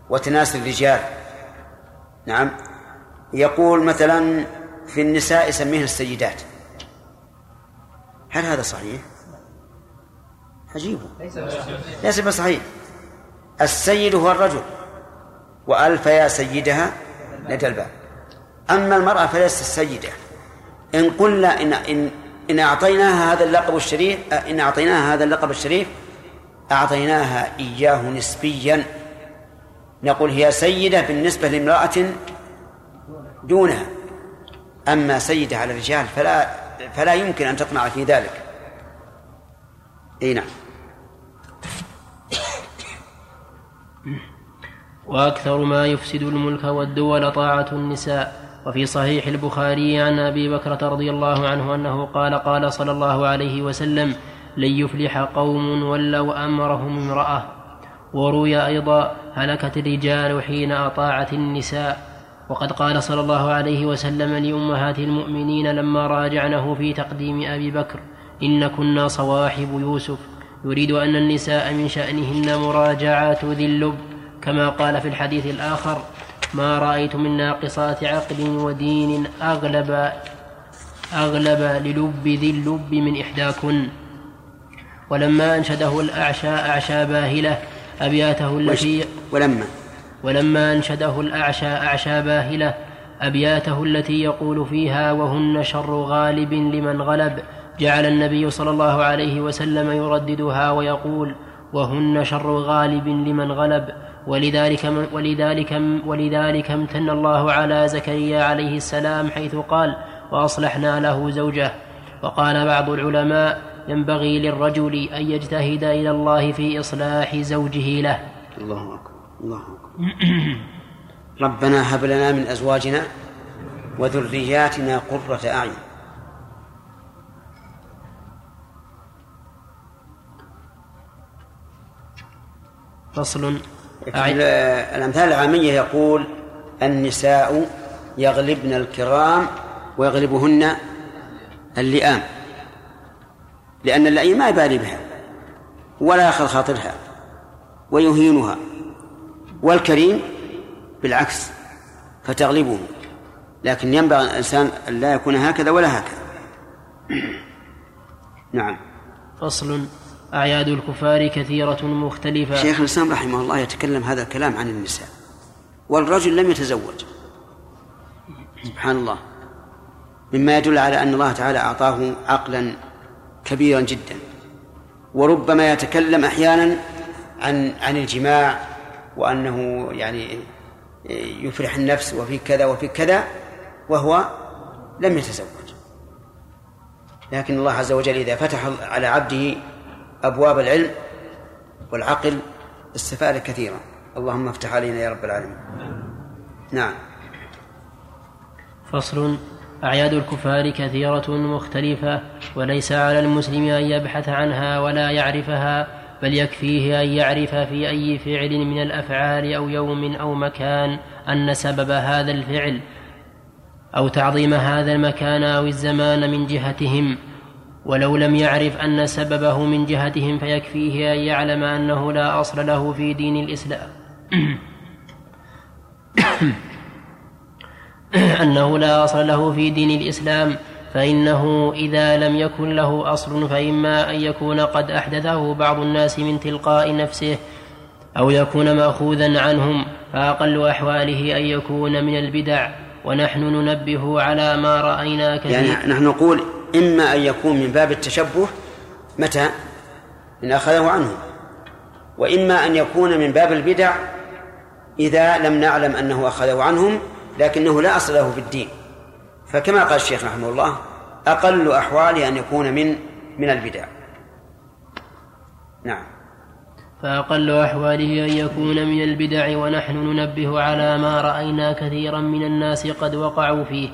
وتناسل الرجال. نعم. يقول مثلا في النساء يسميهن السيدات. هل هذا صحيح؟ عجيب. ليس بصحيح. السيد هو الرجل وألف يا سيدها لدى الباب. أما المرأة فليست السيدة. إن قلنا إن إن إن أعطيناها هذا اللقب الشريف إن أعطيناها هذا اللقب الشريف أعطيناها إياه نسبيا. نقول هي سيدة بالنسبة لامرأة دونها. أما سيدة على الرجال فلا فلا يمكن أن تطمع في ذلك. أي نعم. وأكثر ما يفسد الملك والدول طاعة النساء. وفي صحيح البخاري عن أبي بكرة رضي الله عنه أنه قال قال صلى الله عليه وسلم لن يفلح قوم ولوا أمرهم امرأة. وروي أيضا هلكت الرجال حين أطاعت النساء. وقد قال صلى الله عليه وسلم لأمهات المؤمنين لما راجعنه في تقديم أبي بكر إن كنا صواحب يوسف. يريد أن النساء من شأنهن مراجعات ذي اللب. كما قال في الحديث الآخر ما رأيت من ناقصات عقل ودين أغلب أغلب للب ذي اللب من إحداكن. ولما أنشده الأعشى أعشى باهلة أبياته التي ولما؟ ولما أنشده الأعشى أعشى باهلة أبياته التي يقول فيها وهن شر غالب لمن غلب جعل النبي صلى الله عليه وسلم يرددها ويقول وهن شر غالب لمن غلب ولذلك ولذلك ولذلك امتن الله على زكريا عليه السلام حيث قال وأصلحنا له زوجه وقال بعض العلماء ينبغي للرجل أن يجتهد إلى الله في إصلاح زوجه له. الله أكبر الله أكبر. ربنا هب لنا من أزواجنا وذرياتنا قرة أعين. فصل. الأمثال العامية يقول النساء يغلبن الكرام ويغلبهن اللئام. لأن اللئيم ما يبالي بها ولا يأخذ خاطرها ويهينها والكريم بالعكس فتغلبه لكن ينبغي الإنسان أن لا يكون هكذا ولا هكذا. نعم. فصل. أعياد الكفار كثيرة مختلفة. شيخ الإسلام رحمه الله يتكلم هذا الكلام عن النساء والرجل لم يتزوج. سبحان الله. مما يدل على أن الله تعالى أعطاه عقلا كبيرا جدا. وربما يتكلم أحيانا عن عن الجماع وأنه يعني يفرح النفس وفي كذا وفي كذا وهو لم يتزوج. لكن الله عز وجل إذا فتح على عبده أبواب العلم والعقل استفاد كثيرا. اللهم افتح علينا يا رب العالمين. نعم. فصل. أعياد الكفار كثيرة مختلفة وليس على المسلم أن يبحث عنها ولا يعرفها بل يكفيه أن يعرف في أي فعل من الأفعال أو يوم أو مكان أن سبب هذا الفعل أو تعظيم هذا المكان أو الزمان من جهتهم. ولو لم يعرف أن سببه من جهتهم فيكفيه أن يعلم أنه لا أصل له في دين الإسلام. أنه لا أصل له في دين الإسلام فإنه إذا لم يكن له أصل فإما أن يكون قد أحدثه بعض الناس من تلقاء نفسه أو يكون مأخوذا عنهم فأقل أحواله أن يكون من البدع. ونحن ننبه على ما رأينا كثير. يعني نحن نقول إما أن يكون من باب التشبه متى؟ إن أخذه عنهم وإما أن يكون من باب البدع إذا لم نعلم أنه أخذه عنهم لكنه لا أصل له في الدين. فكما قال الشيخ رحمه الله أقل أحواله أن يكون من من البدع. نعم. فأقل أحواله أن يكون من البدع ونحن ننبه على ما رأينا كثيرا من الناس قد وقعوا فيه.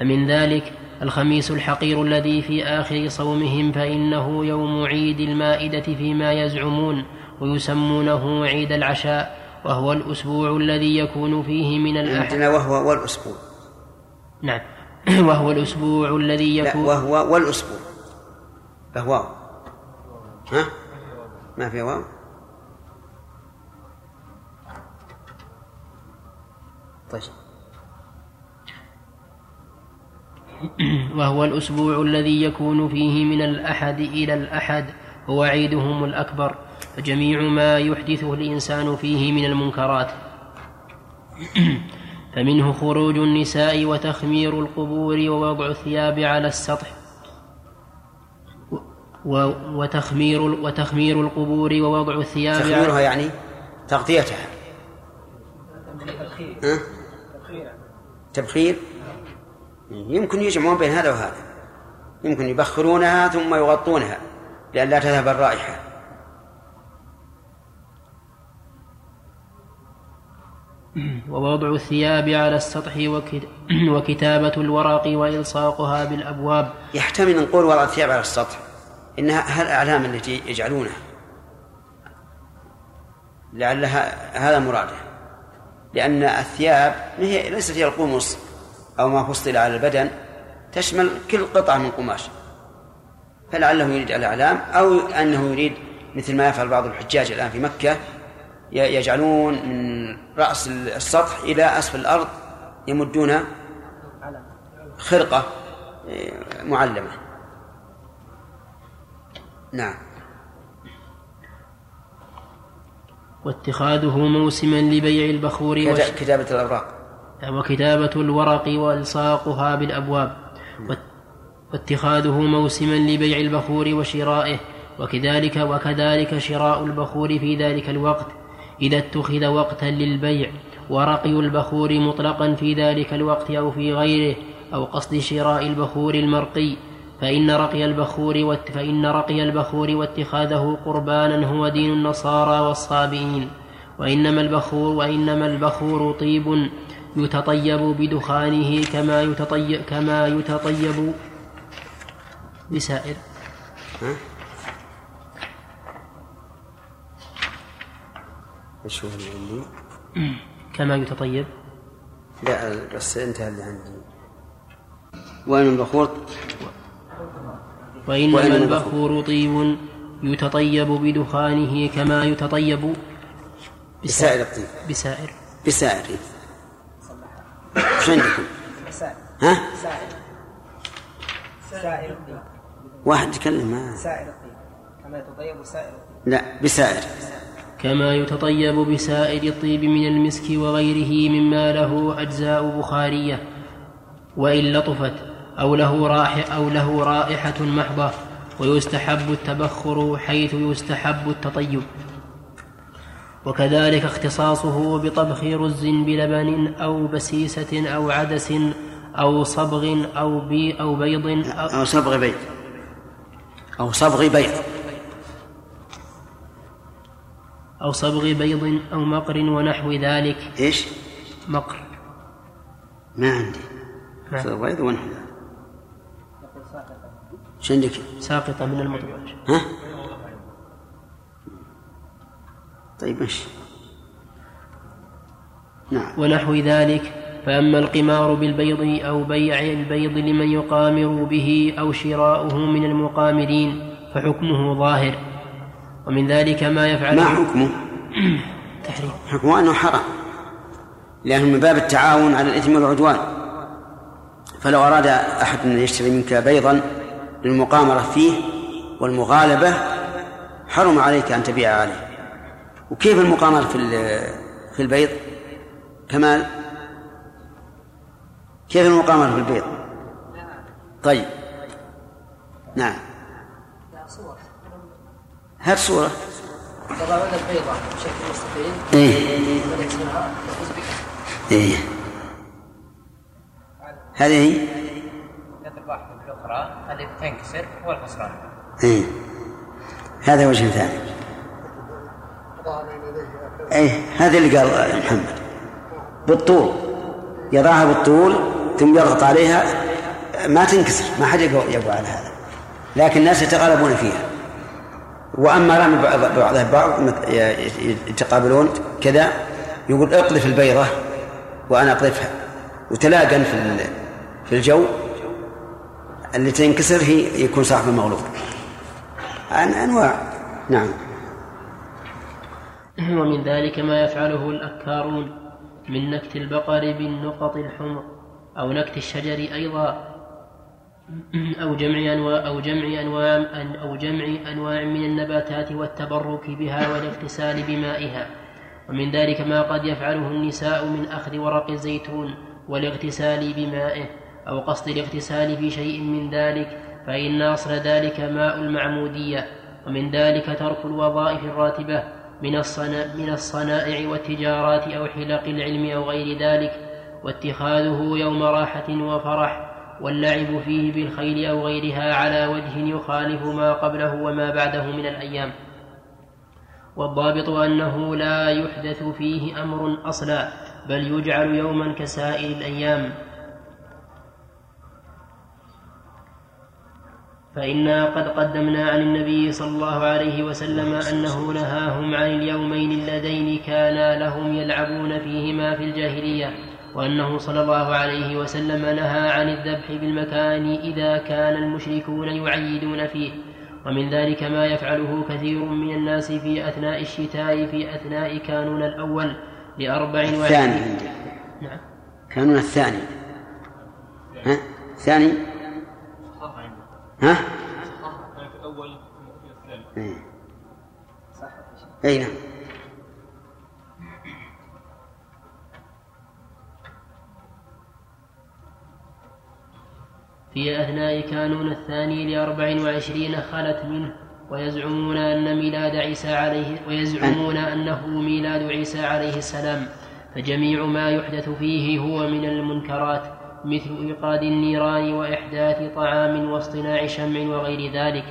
فمن ذلك الخميس الحقير الذي في آخر صومهم فإنه يوم عيد المائدة فيما يزعمون ويسمونه عيد العشاء. وهو الأسبوع الذي يكون فيه من الأحد. عندنا وهو والأسبوع. نعم. وهو الأسبوع الذي لا يكون وهو والأسبوع. فهو ها؟ ما في واو؟ طيب. وهو الأسبوع الذي يكون فيه من الأحد إلى الأحد. هو عيدهم الأكبر. فجميع ما يحدثه الإنسان فيه من المنكرات. فمنه خروج النساء وتخمير القبور ووضع الثياب على السطح. وتخمير وتخمير القبور ووضع الثياب على تخميرها يعني تغطيتها. ها؟ تبخير؟ يمكن يجمعون بين هذا وهذا. يمكن يبخرونها ثم يغطونها لئلا تذهب الرائحة. ووضع الثياب على السطح وكت- وكتابة الورق وإلصاقها بالأبواب. يحتمل نقول وضع الثياب على السطح. إنها هالأعلام التي يجعلونها؟ لعلها هذا مراده. لأن الثياب هي ليست هي القمص أو ما فصل على البدن تشمل كل قطعة من قماش. فلعله يريد الأعلام أو أنه يريد مثل ما يفعل بعض الحجاج الآن في مكة يجعلون من رأس السطح إلى أسفل الأرض يمدون خرقة إيه، معلمة. نعم. واتخاذه موسما لبيع البخور وش... كتابة الأوراق. وكتابة الورق وإلصاقها بالأبواب. وات- واتخاذه موسما لبيع البخور وشرائه وكذلك وكذلك شراء البخور في ذلك الوقت. إذا اتخذ وقتا للبيع ورقي البخور مطلقا في ذلك الوقت أو في غيره أو قصد شراء البخور المرقي فإن رقي البخور وات فإن رقي البخور واتخاذه قربانا هو دين النصارى والصابئين. وإنما البخور وإنما البخور طيب يتطيب بدخانه كما يتطيب كما يتطيب بسائر. إيش هو اللي عندي؟ كما يتطيب. لا بس انتهى اللي عندي وين البخور؟ وإنما وإنما البخور طيب يتطيب بدخانه كما يتطيب بسائر الطيب. بسائر. بسائر. إيش عندكم؟ ها؟ سائر الطيب. واحد يتكلم ما سائر الطيب. كما يتطيب سائر الطيب. لا بسائر. كما يتطيب بسائر الطيب من المسك وغيره مما له أجزاء بخارية وإن لطفت أو له رائحة أو له رائحة محضة ويستحب التبخر حيث يستحب التطيب. وكذلك اختصاصه بطبخ رز بلبن أو بسيسة أو عدس أو صبغ أو بي أو بيض أو, أو صبغ بيض. أو صبغ بيض. أو صبغ بيض أو مقر ونحو ذلك. إيش؟ مقر. ما عندي. صبغ بيض ونحو ذلك. إيش عندك؟ ساقطة من المطبخ ها؟ طيب ماشي. نعم. ونحو ذلك. فأما القمار بالبيض أو بيع البيض لمن يقامر به أو شراؤه من المقامرين فحكمه ظاهر. ومن ذلك ما يفعله ما حكمه؟ تحريم. حكمه أنه حرام. لأنه من باب التعاون على الإثم والعدوان. فلو أراد أحد أن يشتري منك بيضا للمقامرة فيه والمغالبة حرم عليك أن تبيع عليه. وكيف المقامر في في البيض؟ كمال؟ كيف المقامر في البيض؟ طيب. نعم. هات صورة. البيضة بشكل إيه. إيه. هذه هي؟ هذه تنكسر إيه. هذا وجه ثاني. إيه. هذا اللي قال محمد. بالطول. يضعها بالطول ثم يضغط عليها. ما تنكسر. ما حد يقوى على هذا. لكن الناس يتغالبون فيها. وأما رمي بعض- بعضها بعض يتقابلون كذا يقول اقذف البيضة وأنا أقذفها. وتلاقن في في الجو اللي تنكسر هي يكون صاحب المغلوب. عن أنواع. نعم. ومن ذلك ما يفعله الأكارون من نكت البقر بالنقط الحمر أو نكت الشجر أيضا. أو جمع أنواع أو جمع أنواع أو جمع أنواع من النباتات والتبرك بها والاغتسال بمائها. ومن ذلك ما قد يفعله النساء من أخذ ورق الزيتون والاغتسال بمائه أو قصد الاغتسال في شيء من ذلك فإن أصل ذلك ماء المعمودية. ومن ذلك ترك الوظائف الراتبة من الصنا من الصنائع والتجارات أو حلق العلم أو غير ذلك واتخاذه يوم راحة وفرح. واللعب فيه بالخيل أو غيرها على وجه يخالف ما قبله وما بعده من الأيام. والضابط أنه لا يحدث فيه أمر أصلا بل يجعل يوما كسائر الأيام. فإنا قد قدمنا عن النبي صلى الله عليه وسلم أنه نهاهم عن اليومين اللذين كانا لهم يلعبون فيهما في الجاهلية. وأنه صلى الله عليه وسلم نهى عن الذبح بالمكان إذا كان المشركون يعيدون فيه. ومن ذلك ما يفعله كثير من الناس في أثناء الشتاء في أثناء كانون الأول لأربع الثاني وعشرين عندي. نعم. كانون الثاني. ها؟ الثاني ها؟ في الثاني إيه. نعم. في أثناء كانون الثاني لأربع وعشرين خلت منه ويزعمون أن ميلاد عيسى عليه ويزعمون أنه ميلاد عيسى عليه السلام. فجميع ما يحدث فيه هو من المنكرات مثل إيقاد النيران وإحداث طعام واصطناع شمع وغير ذلك.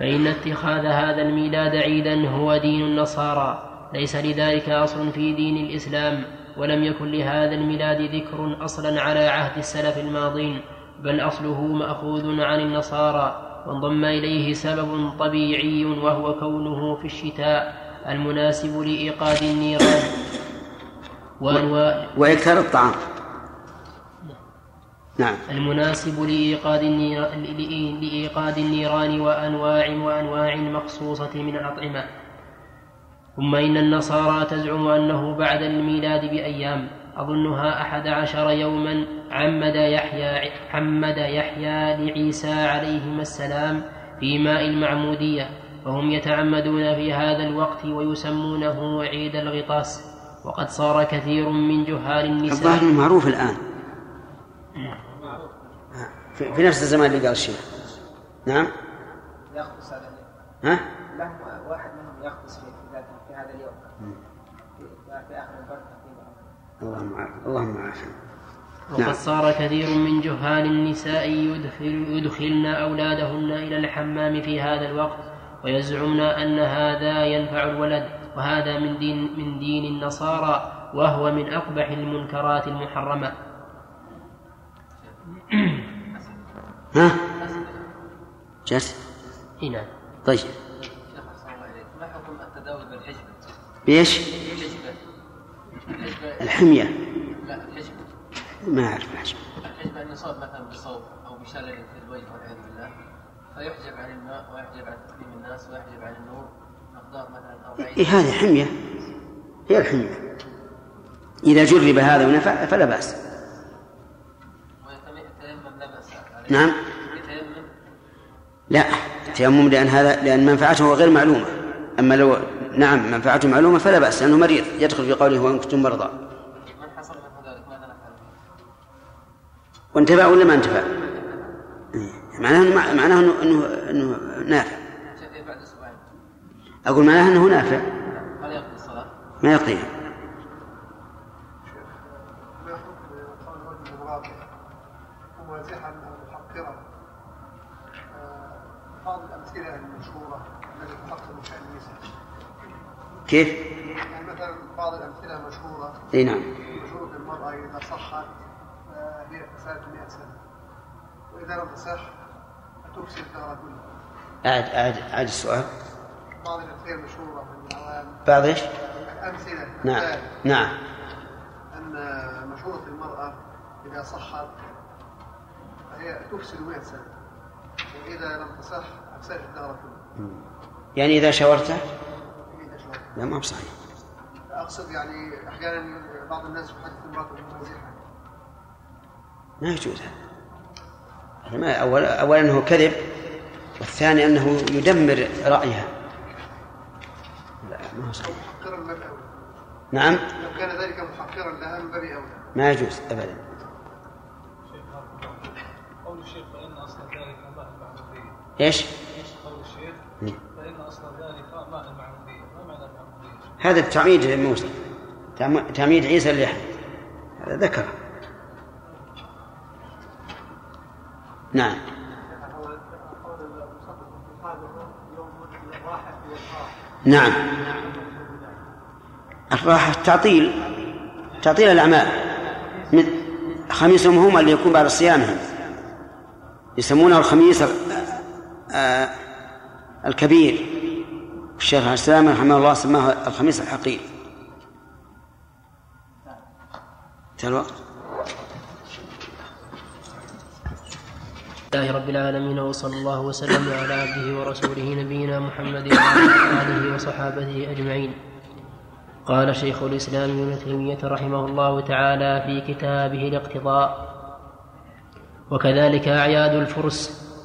فإن اتخاذ هذا الميلاد عيدا هو دين النصارى. ليس لذلك أصل في دين الإسلام ولم يكن لهذا الميلاد ذكر أصلا على عهد السلف الماضين. بل أصله مأخوذ عن النصارى وانضم إليه سبب طبيعي وهو كونه في الشتاء المناسب لإيقاد النيران. وأنواع ويكثر الطعام. نعم. المناسب لإيقاد النيران, لإيقاد النيران وأنواع وأنواع مخصوصة من الأطعمة ثم إن النصارى تزعم أنه بعد الميلاد بأيام. أظنها أحد عشر يوما عمد يحيى عمد يحيى لعيسى عليهما السلام في ماء المعمودية فهم يتعمدون في هذا الوقت ويسمونه عيد الغطاس. وقد صار كثير من جهال النساء الظاهر معروف الآن. في, في نفس الزمان اللي قال الشيخ. نعم. يغطس اليوم ها؟ واحد منهم يغطس في هذا اليوم في, في اخر البرد تقريبا اللهم اللهم عافية وقد نعم. صار كثير من جهال النساء يدخل يدخلن أولادهن إلى الحمام في هذا الوقت ويزعمن أن هذا ينفع الولد وهذا من دين من دين النصارى وهو من أقبح المنكرات المحرمة. ها؟ جت؟ إي نعم. طيب. ما حكم التداوي بالحجبة؟ بإيش؟ الحجبة الحمية. لا الحجبة ما أعرف الحجم الحجبة أن يصاب مثلا بصوت أو بشلل في الوجه والعياذ بالله. فيحجب عن الماء ويحجب عن تكريم الناس ويحجب عن النور. مقدار مثلا 40 إيه هذه حمية. هي الحمية. إذا جرب هذا ونفع فلا بأس. ويتيمم لا بأس. نعم. يتيمم؟ لا التيمم لأن هذا لأن منفعته غير معلومة. أما لو نعم منفعته معلومة فلا بأس لأنه مريض يدخل في قوله وإن كنتم مرضى؟ وانتفع ولا ما انتفع؟ إيه. معناه معناه انه انه, إنه نافع أسبوعين أقول معناه إنه نافع هل يقضي الصلاة؟ ما يقضيها ما حكم قول رجل امرأته ومازحا أو محقرا آه، بعض الأمثلة المشهورة التي تحقق شأن النساء كيف؟ يعني مثلا بعض الأمثلة المشهورة إي نعم. مشهورة المرأة إذا صحت آه، هي فسادة 100 سنة. وإذا لم تصح فتفسد الدهر كله أعد أعد أعد السؤال. بعض الأمثلة المشهورة من بعض إيش؟ الأمثلة نعم نعم. أن مشورة المرأة إذا صحت فهي تفسد 100 سنة. وإذا لم تصح أفسدت الدهر كله يعني إذا شاورته. لا ما هو صحيح أقصد يعني أحيانا بعض الناس يحدث امرأته بمزيحة ما يجوز هذا. هذا ما أولا أولا أنه كذب والثاني أنه يدمر رأيها. لا ما هو صحيح. محقرا من باب أولى نعم؟ لو كان ذلك محقرا لها من باب أولى. ما يجوز أبدا. قول الشيخ فإن أصل ذلك ماء المعمودية إيش؟ قول الشيخ مم. فإن أصل ذلك ماء المعمودية ما معنى المعمودية؟ هذا التعميد موسى تعم- تعميد عيسى اللحم هذا ذكر. نعم. نعم. الراحة تعطيل. تعطيل الأعمال. خميسهم هم اللي يكون بعد صيامهم. يسمونه الخميس آه، الكبير. الشيخ السلام رحمه الله سماه الخميس الحقير. انتهى الوقت. لله رب العالمين وصلى الله وسلم على عبده ورسوله نبينا محمد وعلى آله وصحابته أجمعين. قال شيخ الإسلام ابن تيمية رحمه الله تعالى في كتابه الاقتضاء وكذلك أعياد الفرس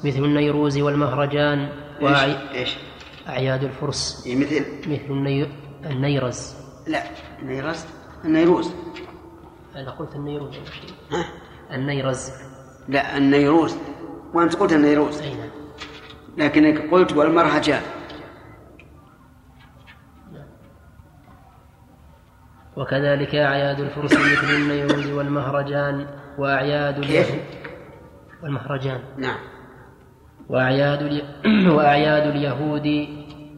مثل النيروز والمهرجان وأعي... إيش؟ أعياد الفرس. إيه مثل؟ مثل الني... النيرز. لا النيروز النيروز. أنا قلت النيروز. ها؟ النيرز. لا النيروز. وأنت قلت النيروز. أي نعم. لكنك قلت والمرهجان وكذلك أعياد الفرس مثل النيروز والمهرجان. وأعياد كيف؟ اليهود والمهرجان. نعم. وأعياد الي... وأعياد اليهود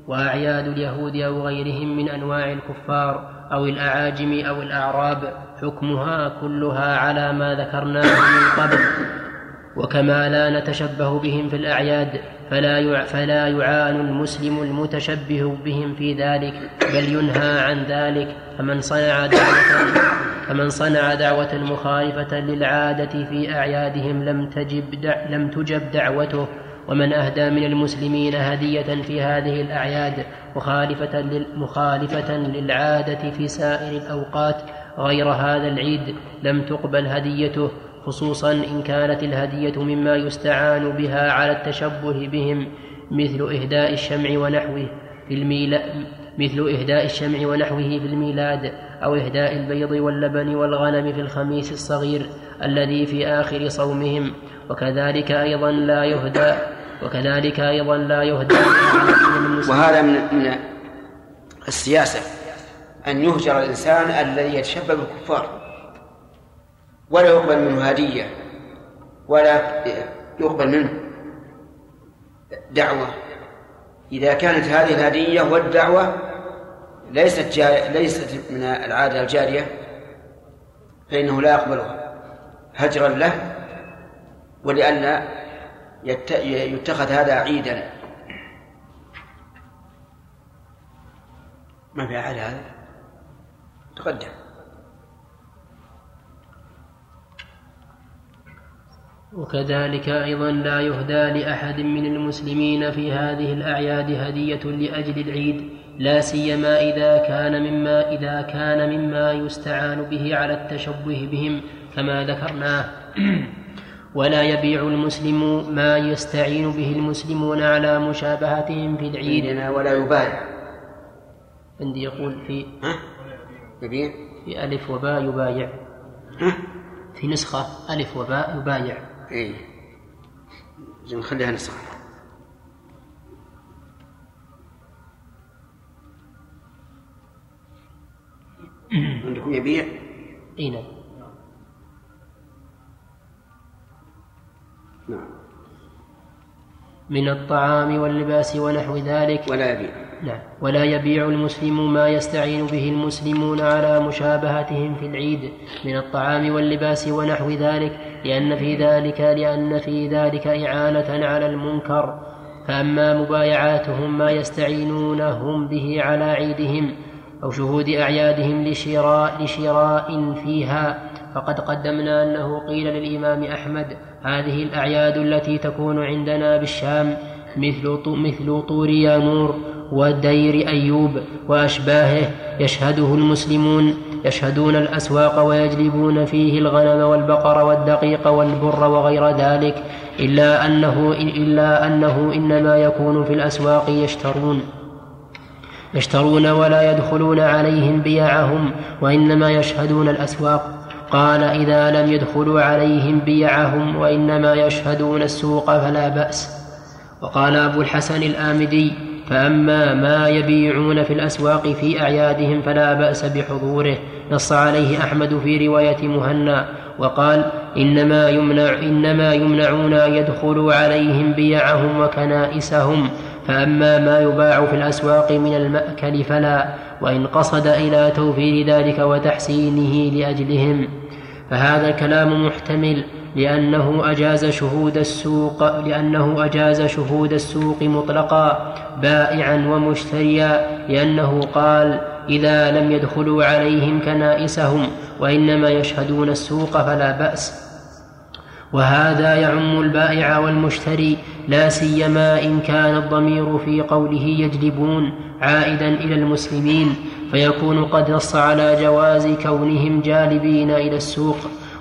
وأعياد اليهود أو غيرهم من أنواع الكفار أو الأعاجم أو الأعراب حكمها كلها على ما ذكرناه من قبل وكما لا نتشبه بهم في الأعياد فلا. فلا يعان المسلم المتشبه بهم في ذلك بل ينهى عن ذلك فمن صنع دعوة فمن صنع دعوة مخالفة للعادة في أعيادهم لم تجب. لم تجب دعوته ومن أهدى من المسلمين هدية في هذه الأعياد مخالفة لل... مخالفة للعادة في سائر الأوقات غير هذا العيد لم تقبل هديته خصوصا إن كانت الهدية مما يستعان بها على التشبه بهم مثل إهداء الشمع ونحوه في مثل إهداء الشمع ونحوه في الميلاد أو إهداء البيض واللبن والغنم في الخميس الصغير الذي في آخر صومهم وكذلك أيضا لا يهدى وكذلك أيضا لا يهدى وهذا من من السياسة أن يهجر الإنسان الذي يتشبه بالكفار ولا يقبل منه هدية ولا يقبل منه دعوة إذا كانت هذه الهدية والدعوة ليست جا... ليست من العادة الجارية فإنه لا يقبلها هجرا له ولئلا. يتخذ هذا عيدا. ما في أحد هذا؟ تقدم. وكذلك أيضا لا يهدى لأحد من المسلمين في هذه الأعياد هدية لأجل العيد لا سيما إذا كان مما إذا كان مما يستعان به على التشبه بهم كما ذكرناه. ولا يبيع المسلم ما يستعين به المسلمون على مشابهتهم في العيد. عيدنا ولا يبايع. عندي يقول في ها؟ يبيع. في ألف وباء يبايع. ها؟ في نسخة ألف وباء يبايع. اي نخليها نسخة. عندكم يبيع؟ اي نعم. نعم. من الطعام واللباس ونحو ذلك. ولا يبيع. نعم. ولا يبيع المسلم ما يستعين به المسلمون على مشابهتهم في العيد من الطعام واللباس ونحو ذلك لأن في ذلك لأن في ذلك إعانة على المنكر. فأما مبايعاتهم ما يستعينونهم به على عيدهم أو شهود أعيادهم لشراء لشراء فيها فقد قدمنا أنه قيل للإمام أحمد هذه الأعياد التي تكون عندنا بالشام مثل مثل طور يانور ودير أيوب وأشباهه يشهده المسلمون يشهدون الأسواق ويجلبون فيه الغنم والبقر والدقيق والبر وغير ذلك إلا أنه إلا أنه إنما يكون في الأسواق يشترون يشترون ولا يدخلون عليهم بيعهم وإنما يشهدون الأسواق قال إذا لم يدخلوا عليهم بيعهم وإنما يشهدون السوق فلا بأس. وقال أبو الحسن الآمدي فأما ما يبيعون في الأسواق في أعيادهم فلا بأس بحضوره. نص عليه أحمد في رواية مهنا وقال إنما يمنع إنما يمنعون أن يدخلوا عليهم بيعهم وكنائسهم. فأما ما يباع في الأسواق من المأكل فلا وإن قصد إلى توفير ذلك وتحسينه لأجلهم. فهذا الكلام محتمل لأنه أجاز شهود السوق لأنه أجاز شهود السوق مطلقا بائعا ومشتريا لأنه قال إذا لم يدخلوا عليهم كنائسهم وإنما يشهدون السوق فلا بأس وهذا يعم البائع والمشتري لا سيما إن كان الضمير في قوله يجلبون عائدا إلى المسلمين فيكون قد نص على جواز كونهم جالبين إلى السوق.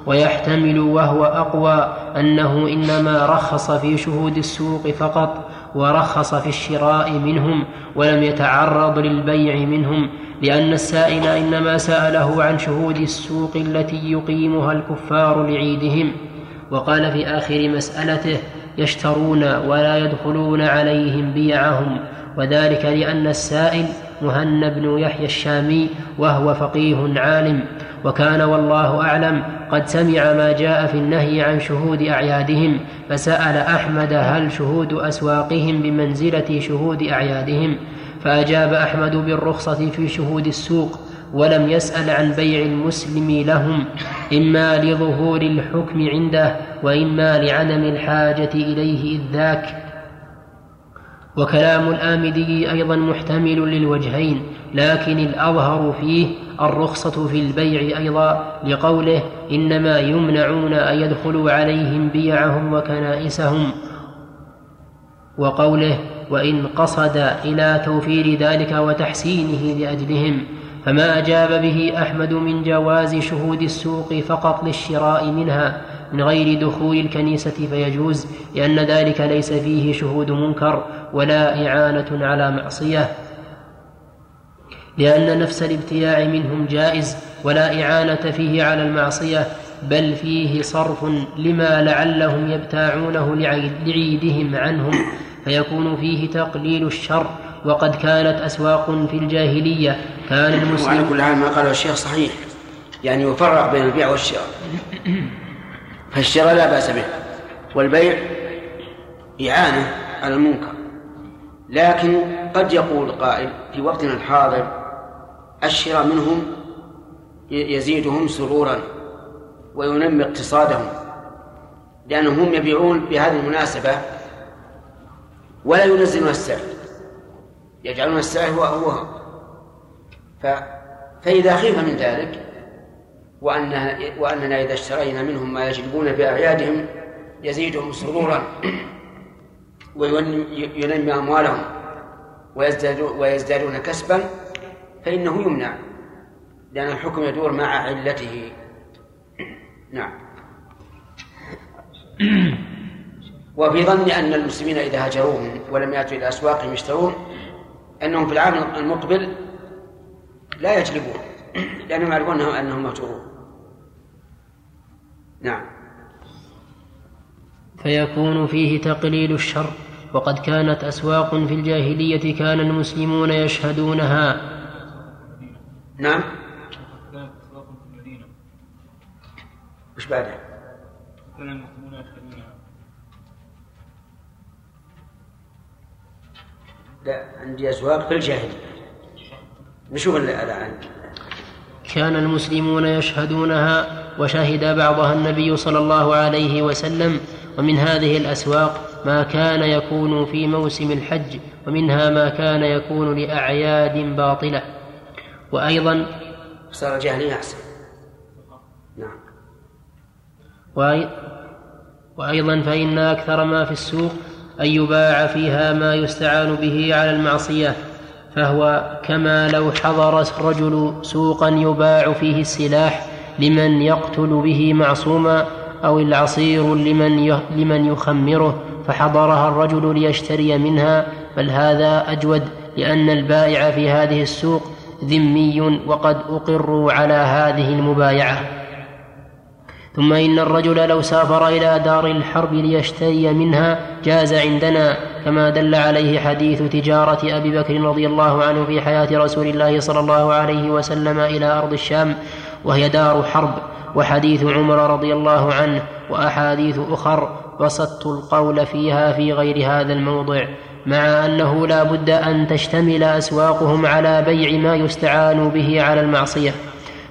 ويحتمل وهو أقوى أنه إنما رخص في شهود السوق فقط ورخص في الشراء منهم ولم يتعرض للبيع منهم لأن السائل إنما سأله عن شهود السوق التي يقيمها الكفار لعيدهم. وقال في آخر مسألته يشترون ولا يدخلون عليهم بيعهم وذلك لأن السائل مهنا بن يحيى الشامي وهو فقيه عالم وكان والله أعلم قد سمع ما جاء في النهي عن شهود أعيادهم فسأل أحمد هل شهود أسواقهم بمنزلة شهود أعيادهم فأجاب أحمد بالرخصة في شهود السوق. ولم يسأل عن بيع المسلم لهم إما لظهور الحكم عنده وإما لعدم الحاجة إليه إذ ذاك. وكلام الآمدي أيضا محتمل للوجهين لكن الأظهر فيه الرخصة في البيع أيضا لقوله إنما يمنعون أن يدخلوا عليهم بيعهم وكنائسهم. وقوله وإن قصد إلى توفير ذلك وتحسينه لأجلهم. فما أجاب به أحمد من جواز شهود السوق فقط للشراء منها من غير دخول الكنيسة فيجوز لأن ذلك ليس فيه شهود منكر ولا إعانة على معصية. لأن نفس الابتياع منهم جائز ولا إعانة فيه على المعصية بل فيه صرف لما لعلهم يبتاعونه لعيدهم عنهم فيكون فيه تقليل الشر وقد كانت أسواق في الجاهلية. كان المسلم وعلى كل حال ما قاله الشيخ صحيح يعني يفرق بين البيع والشراء. فالشراء لا بأس به والبيع إعانة على المنكر. لكن قد يقول قائل في وقتنا الحاضر الشراء منهم يزيدهم سرورا وينمي اقتصادهم لأنهم يبيعون بهذه المناسبة ولا ينزلون السعر. يجعلون السعر هو هو ف... فإذا خيف من ذلك وأنها وأننا إذا اشترينا منهم ما يجلبون بأعيادهم يزيدهم سرورا وينمي أموالهم ويزدادون كسبا فإنه يمنع لأن الحكم يدور مع علته. نعم. وفي ظن أن المسلمين إذا هاجروهم ولم يأتوا إلى أسواقهم يشترون أنهم في العام المقبل لا يجلبون لأنهم يعرفون أنهم أنهم مهجورون. نعم. فيكون فيه تقليل الشر وقد كانت أسواق في الجاهلية كان المسلمون يشهدونها. نعم. كانت أسواق في المدينة. وش بعدها؟ كان المسلمون يشهدونها لا عندي أسواق في الجاهلية. نشوف الآن. كان المسلمون يشهدونها وشهد بعضها النبي صلى الله عليه وسلم ومن هذه الأسواق ما كان يكون في موسم الحج ومنها ما كان يكون لأعياد باطلة. وأيضا صار الجاهلية أحسن. نعم. وأي- وأيضا فإن أكثر ما في السوق أن يباع فيها ما يستعان به على المعصية فهو كما لو حضر الرجل سوقا يباع فيه السلاح لمن يقتل به معصوما أو العصير لمن لمن يخمره فحضرها الرجل ليشتري منها بل هذا أجود لأن البائع في هذه السوق ذمي وقد أقروا على هذه المبايعة. ثم إن الرجل لو سافر إلى دار الحرب ليشتري منها جاز عندنا كما دل عليه حديث تجارة أبي بكر رضي الله عنه في حياة رسول الله صلى الله عليه وسلم إلى أرض الشام وهي دار حرب وحديث عمر رضي الله عنه وأحاديث أخر بسطت القول فيها في غير هذا الموضع مع أنه لا بد أن تشتمل أسواقهم على بيع ما يستعان به على المعصية.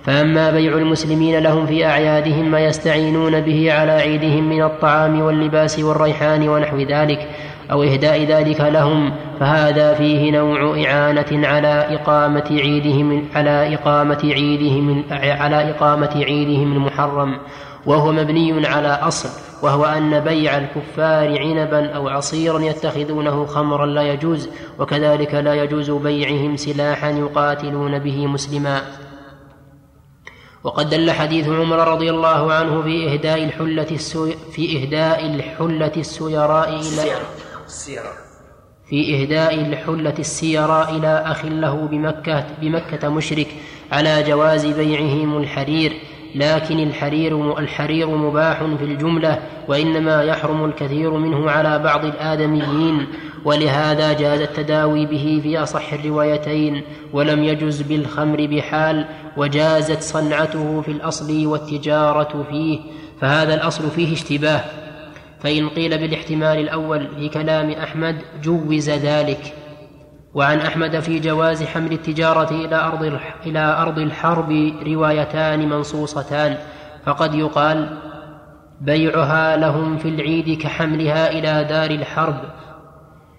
فأما بيع المسلمين لهم في أعيادهم ما يستعينون به على عيدهم من الطعام واللباس والريحان ونحو ذلك أو إهداء ذلك لهم فهذا فيه نوع إعانة على إقامة عيدهم على إقامة عيدهم على إقامة عيدهم المحرم وهو مبني على أصل وهو أن بيع الكفار عنبا أو عصيرا يتخذونه خمرا لا يجوز وكذلك لا يجوز بيعهم سلاحا يقاتلون به مسلما. وقد دل حديث عمر رضي الله عنه في إهداء الحلة السي... في إهداء الحلة السيراء إلى السيرة في إهداء الحلة السيراء إلى أخ له بمكة بمكة مشرك على جواز بيعهم الحرير لكن الحرير الحرير مباح في الجملة وإنما يحرم الكثير منه على بعض الآدميين. ولهذا جاز التداوي به في أصح الروايتين ولم يجز بالخمر بحال وجازت صنعته في الأصل والتجارة فيه فهذا الأصل فيه اشتباه. فإن قيل بالاحتمال الأول في كلام أحمد جوز ذلك. وعن أحمد في جواز حمل التجارة إلى أرض إلى أرض الحرب روايتان منصوصتان. فقد يقال بيعها لهم في العيد كحملها إلى دار الحرب.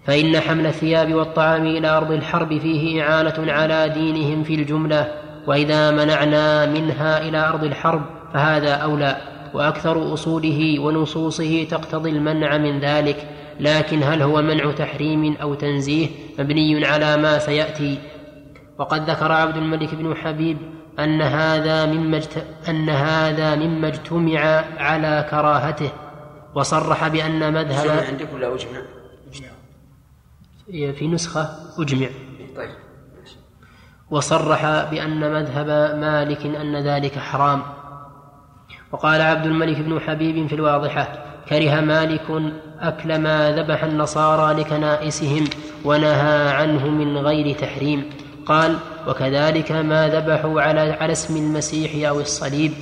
فإن حمل الثياب والطعام إلى أرض الحرب فيه إعانة على دينهم في الجملة وإذا منعنا منها إلى أرض الحرب فهذا أولى وأكثر أصوله ونصوصه تقتضي المنع من ذلك لكن هل هو منع تحريم أو تنزيه مبني على ما سيأتي وقد ذكر عبد الملك بن حبيب أن هذا مما. أن هذا مما اجتمع على كراهته وصرح بأن مذهب عندك ولا أجمع؟ في نسخة أجمع. طيب. وصرح بأن مذهب مالك أن ذلك حرام. وقال عبد الملك بن حبيب في الواضحة كره مالك أكل ما ذبح النصارى لكنائسهم ونهى عنه من غير تحريم. قال وكذلك ما ذبحوا على على اسم المسيح أو الصليب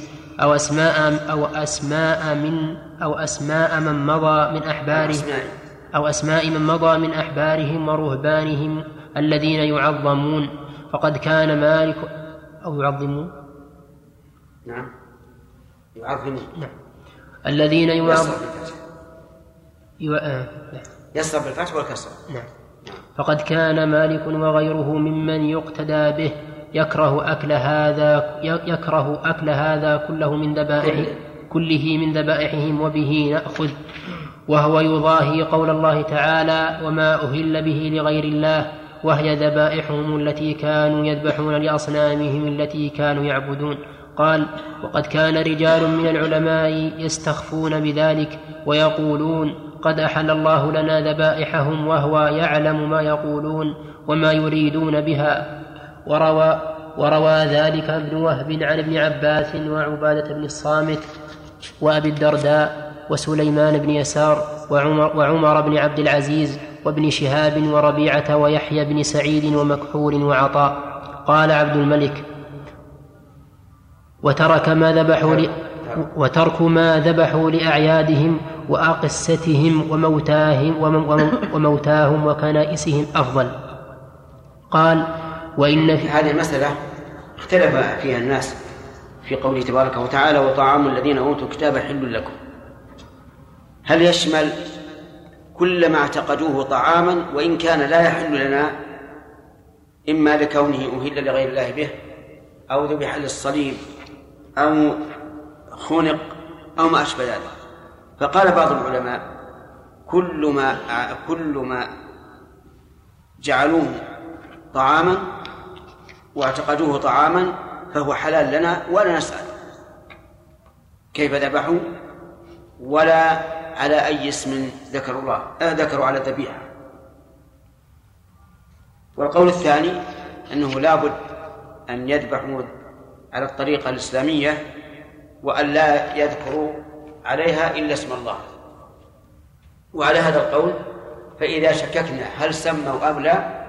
أو أسماء أو أسماء من أو أسماء من مضى من أحبارهم. أو أسماء من مضى من أحبارهم ورهبانهم الذين يعظمون. فقد كان مالك أو يعظمون؟ نعم. يعظمون. الذين يصرف يعظمون بالفتح. يصرف بالفتح والكسر. نعم. فقد كان مالك وغيره ممن يقتدى به يكره أكل هذا يكره أكل هذا كله من ذبائح كله من ذبائحهم وبه نأخذ. وهو يضاهي قول الله تعالى وما أهل به لغير الله وهي ذبائحهم التي كانوا يذبحون لأصنامهم التي كانوا يعبدون. قال وقد كان رجال من العلماء يستخفون بذلك ويقولون قد أحل الله لنا ذبائحهم وهو يعلم ما يقولون وما يريدون بها. وروى وروى ذلك ابن وهب عن ابن عباس وعبادة بن الصامت وأبي الدرداء وسليمان بن يسار وعمر, وعمر بن عبد العزيز وابن شهاب وربيعة ويحيى بن سعيد ومكحول وعطاء قال عبد الملك وترك ما ذبحوا. وترك ما ذبحوا لأعيادهم وأقستهم وموتاهم وموتاهم وكنائسهم أفضل قال وإن في هذه المسألة اختلف فيها الناس في قوله تبارك وتعالى وطعام الذين أوتوا الكتاب حل لكم هل يشمل كل ما اعتقدوه طعاما وإن كان لا يحل لنا إما لكونه أهل لغير الله به أو ذبح للصليب أو خنق أو ما أشبه ذلك؟ فقال بعض العلماء كل ما كل ما جعلوه طعاما واعتقدوه طعاما فهو حلال لنا ولا نسأل. كيف ذبحوا ولا على أي اسم ذكروا الله آه ذكروا على الذبيحة والقول الثاني أنه لابد أن يذبحوا على الطريقة الإسلامية وأن لا يذكروا عليها إلا اسم الله. وعلى هذا القول فإذا شككنا هل سموا أم لا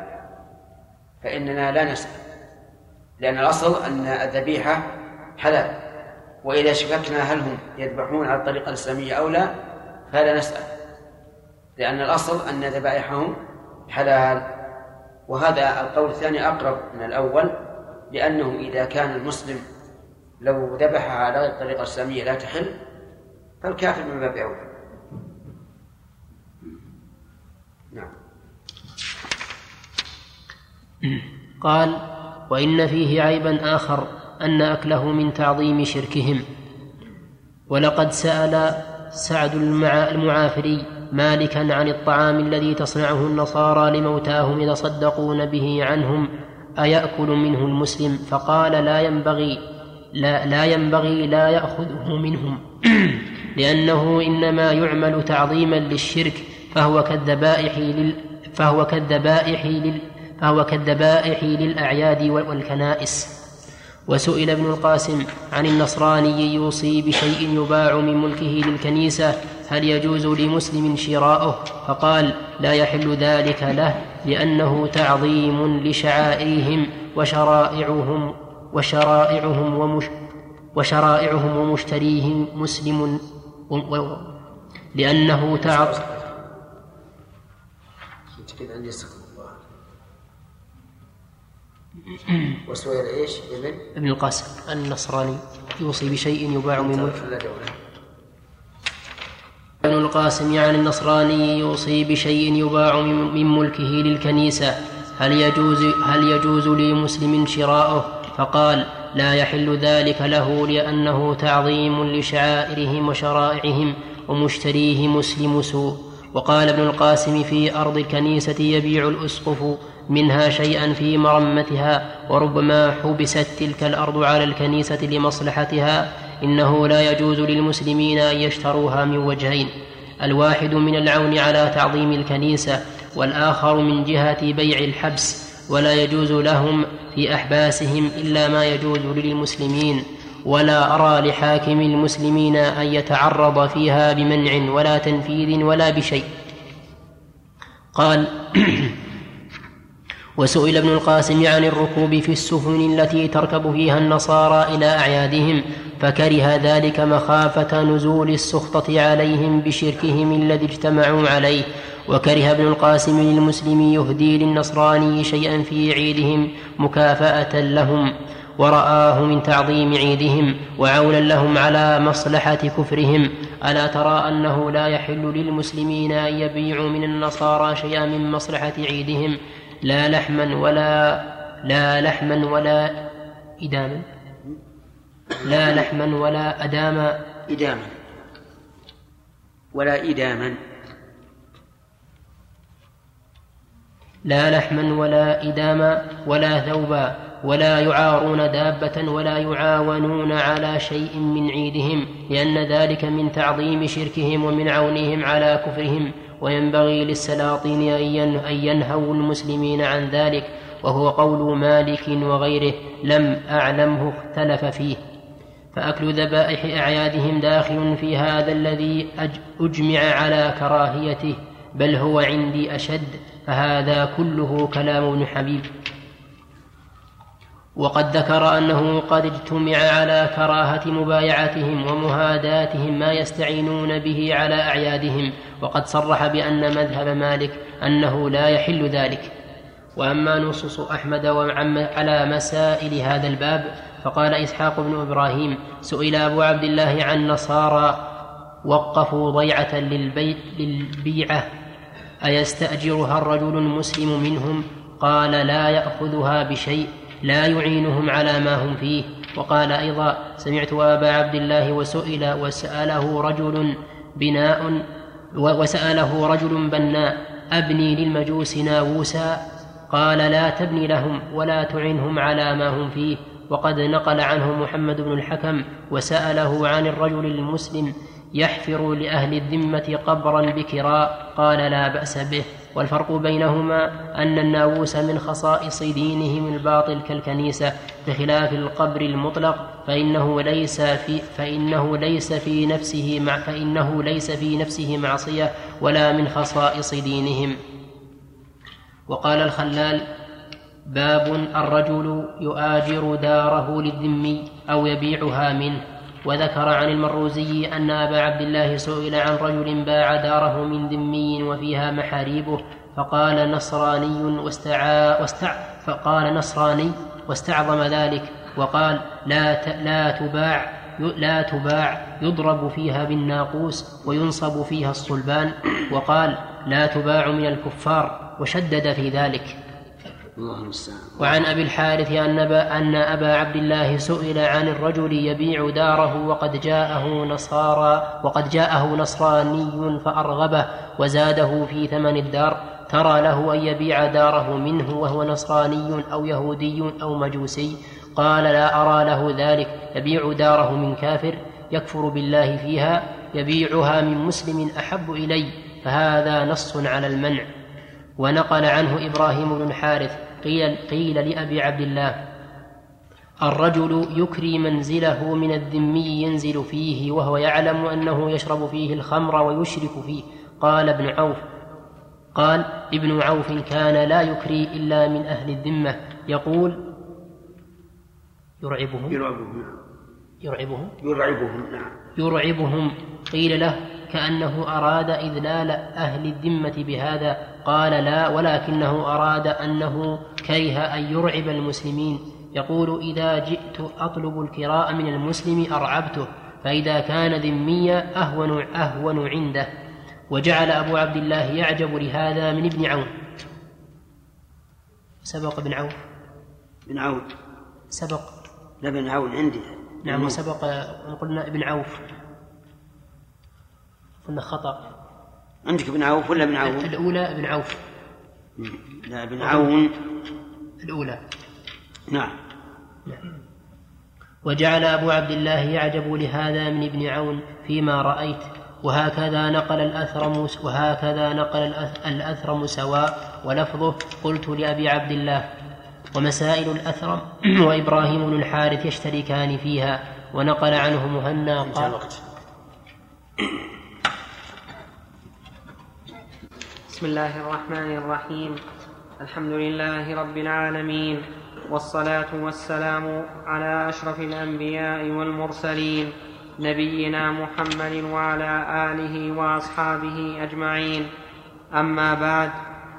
فإننا لا نسأل لأن الأصل أن الذبيحة حلال. وإذا شككنا هل هم يذبحون على الطريقة الإسلامية أو لا فلا نسأل. لأن الأصل أن ذبائحهم حلال وهذا القول الثاني أقرب من الأول لأنه إذا كان المسلم لو ذبح على الطريقة الإسلامية لا تحل فالكافر من باب أولى. نعم. قال وإن فيه عيبا آخر أن أكله من تعظيم شركهم. ولقد سأل سعد المعافري مالكا عن الطعام الذي تصنعه النصارى لموتاهم يتصدقون به عنهم أيأكل منه المسلم؟ فقال لا ينبغي لا, لا ينبغي لا يأخذه منهم لأنه إنما يعمل تعظيما للشرك فهو كالذبائح لل فهو كالذبائح لل فهو كالذبائح للأعياد والكنائس. وسئل ابن القاسم عن النصراني يوصي بشيء يباع من ملكه للكنيسة هل يجوز لمسلم شراؤه؟ فقال لا يحل ذلك له لأنه تعظيم لشعائرهم وشرائعهم وشرائعهم ومش وشرائعهم ومشتريهم مسلم و لأنه تعظيم وسئل إيش إبن؟ ابن القاسم. النصراني. يوصي بشيء يباع من ملك ابن القاسم يعني النصراني يوصي بشيء يباع من ملكه للكنيسة. هل يجوز هل يجوز لمسلم شراؤه؟ فقال لا يحل ذلك له لأنه تعظيم لشعائرهم وشرائعهم ومشتريه مسلم سوء. وقال ابن القاسم في أرض الكنيسة يبيع الأسقف منها شيئا في مرمتها وربما حبست تلك الأرض على الكنيسة لمصلحتها إنه لا يجوز للمسلمين أن يشتروها من وجهين. الواحد من العون على تعظيم الكنيسة والآخر من جهة بيع الحبس ولا يجوز لهم في أحباسهم إلا ما يجوز للمسلمين. ولا أرى لحاكم المسلمين أن يتعرض فيها بمنع ولا تنفيذ ولا بشيء. قال وسئل ابن القاسم عن الركوب في السفن التي تركب فيها النصارى إلى أعيادهم فكره ذلك مخافة نزول السخطة عليهم بشركهم الذي اجتمعوا عليه. وكره ابن القاسم للمسلم يهدي للنصراني شيئا في عيدهم مكافأة لهم. ورآه من تعظيم عيدهم وعونا لهم على مصلحة كفرهم. ألا ترى أنه لا يحل للمسلمين أن يبيعوا من النصارى شيئا من مصلحة عيدهم؟ لا لحما ولا لا لحما ولا إداما. لا لحما ولا أداما. إداما. ولا إداما. لا لحما ولا إداما ولا ثوبا. ولا يعارون دابة ولا يعاونون على شيء من عيدهم لأن ذلك من تعظيم شركهم ومن عونهم على كفرهم. وينبغي للسلاطين أن ينهوا المسلمين عن ذلك. وهو قول مالك وغيره لم أعلمه اختلف فيه. فأكل ذبائح أعيادهم داخل في هذا الذي أجمع على كراهيته بل هو عندي أشد فهذا كله كلام ابن حبيب. وقد ذكر أنه قد اجتمع على كراهة مبايعتهم ومهاداتهم ما يستعينون به على أعيادهم وقد صرح بأن مذهب مالك أنه لا يحل ذلك. وأما نصوص أحمد على مسائل هذا الباب فقال إسحاق بن إبراهيم سئل أبو عبد الله عن نصارى وقفوا ضيعة للبيت للبيعة أيستأجرها الرجل المسلم منهم؟ قال لا يأخذها بشيء. لا يعينهم على ما هم فيه. وقال أيضا سمعت أبا عبد الله وسئل وسأله رجل بناء وسأله رجل بناء أبني للمجوس ناووسا؟ قال لا تبني لهم ولا تعنهم على ما هم فيه. وقد نقل عنه محمد بن الحكم وسأله عن الرجل المسلم يحفر لأهل الذمة قبرا بكراء؟ قال لا بأس به. والفرق بينهما أن الناووس من خصائص دينهم الباطل كالكنيسة بخلاف القبر المطلق فإنه ليس في فإنه ليس في نفسه مع فإنه ليس في نفسه معصية ولا من خصائص دينهم. وقال الخلال باب الرجل يؤاجر داره للذمي أو يبيعها منه. وذكر عن المروزي أن أبا عبد الله سئل عن رجل باع داره من ذمي وفيها محاريبه فقال نصراني واستعى واستع فقال نصراني واستعظم ذلك وقال لا لا تباع لا تباع يضرب فيها بالناقوس وينصب فيها الصلبان وقال لا تباع من الكفار وشدد في ذلك. وعن أبي الحارث أن أن أبا عبد الله سئل عن الرجل يبيع داره وقد جاءه نصارى وقد جاءه نصراني فأرغبه وزاده في ثمن الدار. ترى له أن يبيع داره منه وهو نصراني أو يهودي أو مجوسي. قال لا أرى له ذلك. يبيع داره من كافر يكفر بالله فيها. يبيعها من مسلم أحب إلي. فهذا نص على المنع. ونقل عنه إبراهيم بن الحارث قيل, قيل لأبي عبد الله الرجل يكري منزله من الذمي ينزل فيه وهو يعلم أنه يشرب فيه الخمر ويشرك فيه. قال ابن عوف قال ابن عوف كان لا يكري إلا من أهل الذمة. يقول يرعبهم. يرعبهم. يرعبهم. يرعبهم نعم. يرعبهم. قيل له كأنه أراد إذلال أهل الذمة بهذا. قال لا ولكنه أراد أنه كره أن يرعب المسلمين. يقول إذا جئت أطلب الكراء من المسلم أرعبته فإذا كان ذميا أهون أهون عنده. وجعل أبو عبد الله يعجب لهذا من ابن عون. سبق ابن عون. ابن عون. سبق. لا ابن عون عندي. نعم وسبق قلنا ابن عوف. قلنا خطأ. عندك ابن عوف ولا ابن عون؟ الأولى ابن عوف. لا ابن عون. الأولى. نعم. وجعل أبو عبد الله يعجب لهذا من ابن عون فيما رأيت. وهكذا نقل الأثرم وهكذا نقل الأثرم سواء ولفظه قلت لأبي عبد الله. ومسائل الأثرم وإبراهيم بن الحارث يشتركان فيها. ونقل عنه مهنا. قال بسم الله الرحمن الرحيم. الحمد لله رب العالمين والصلاة والسلام على أشرف الأنبياء والمرسلين نبينا محمد وعلى آله وأصحابه أجمعين. أما بعد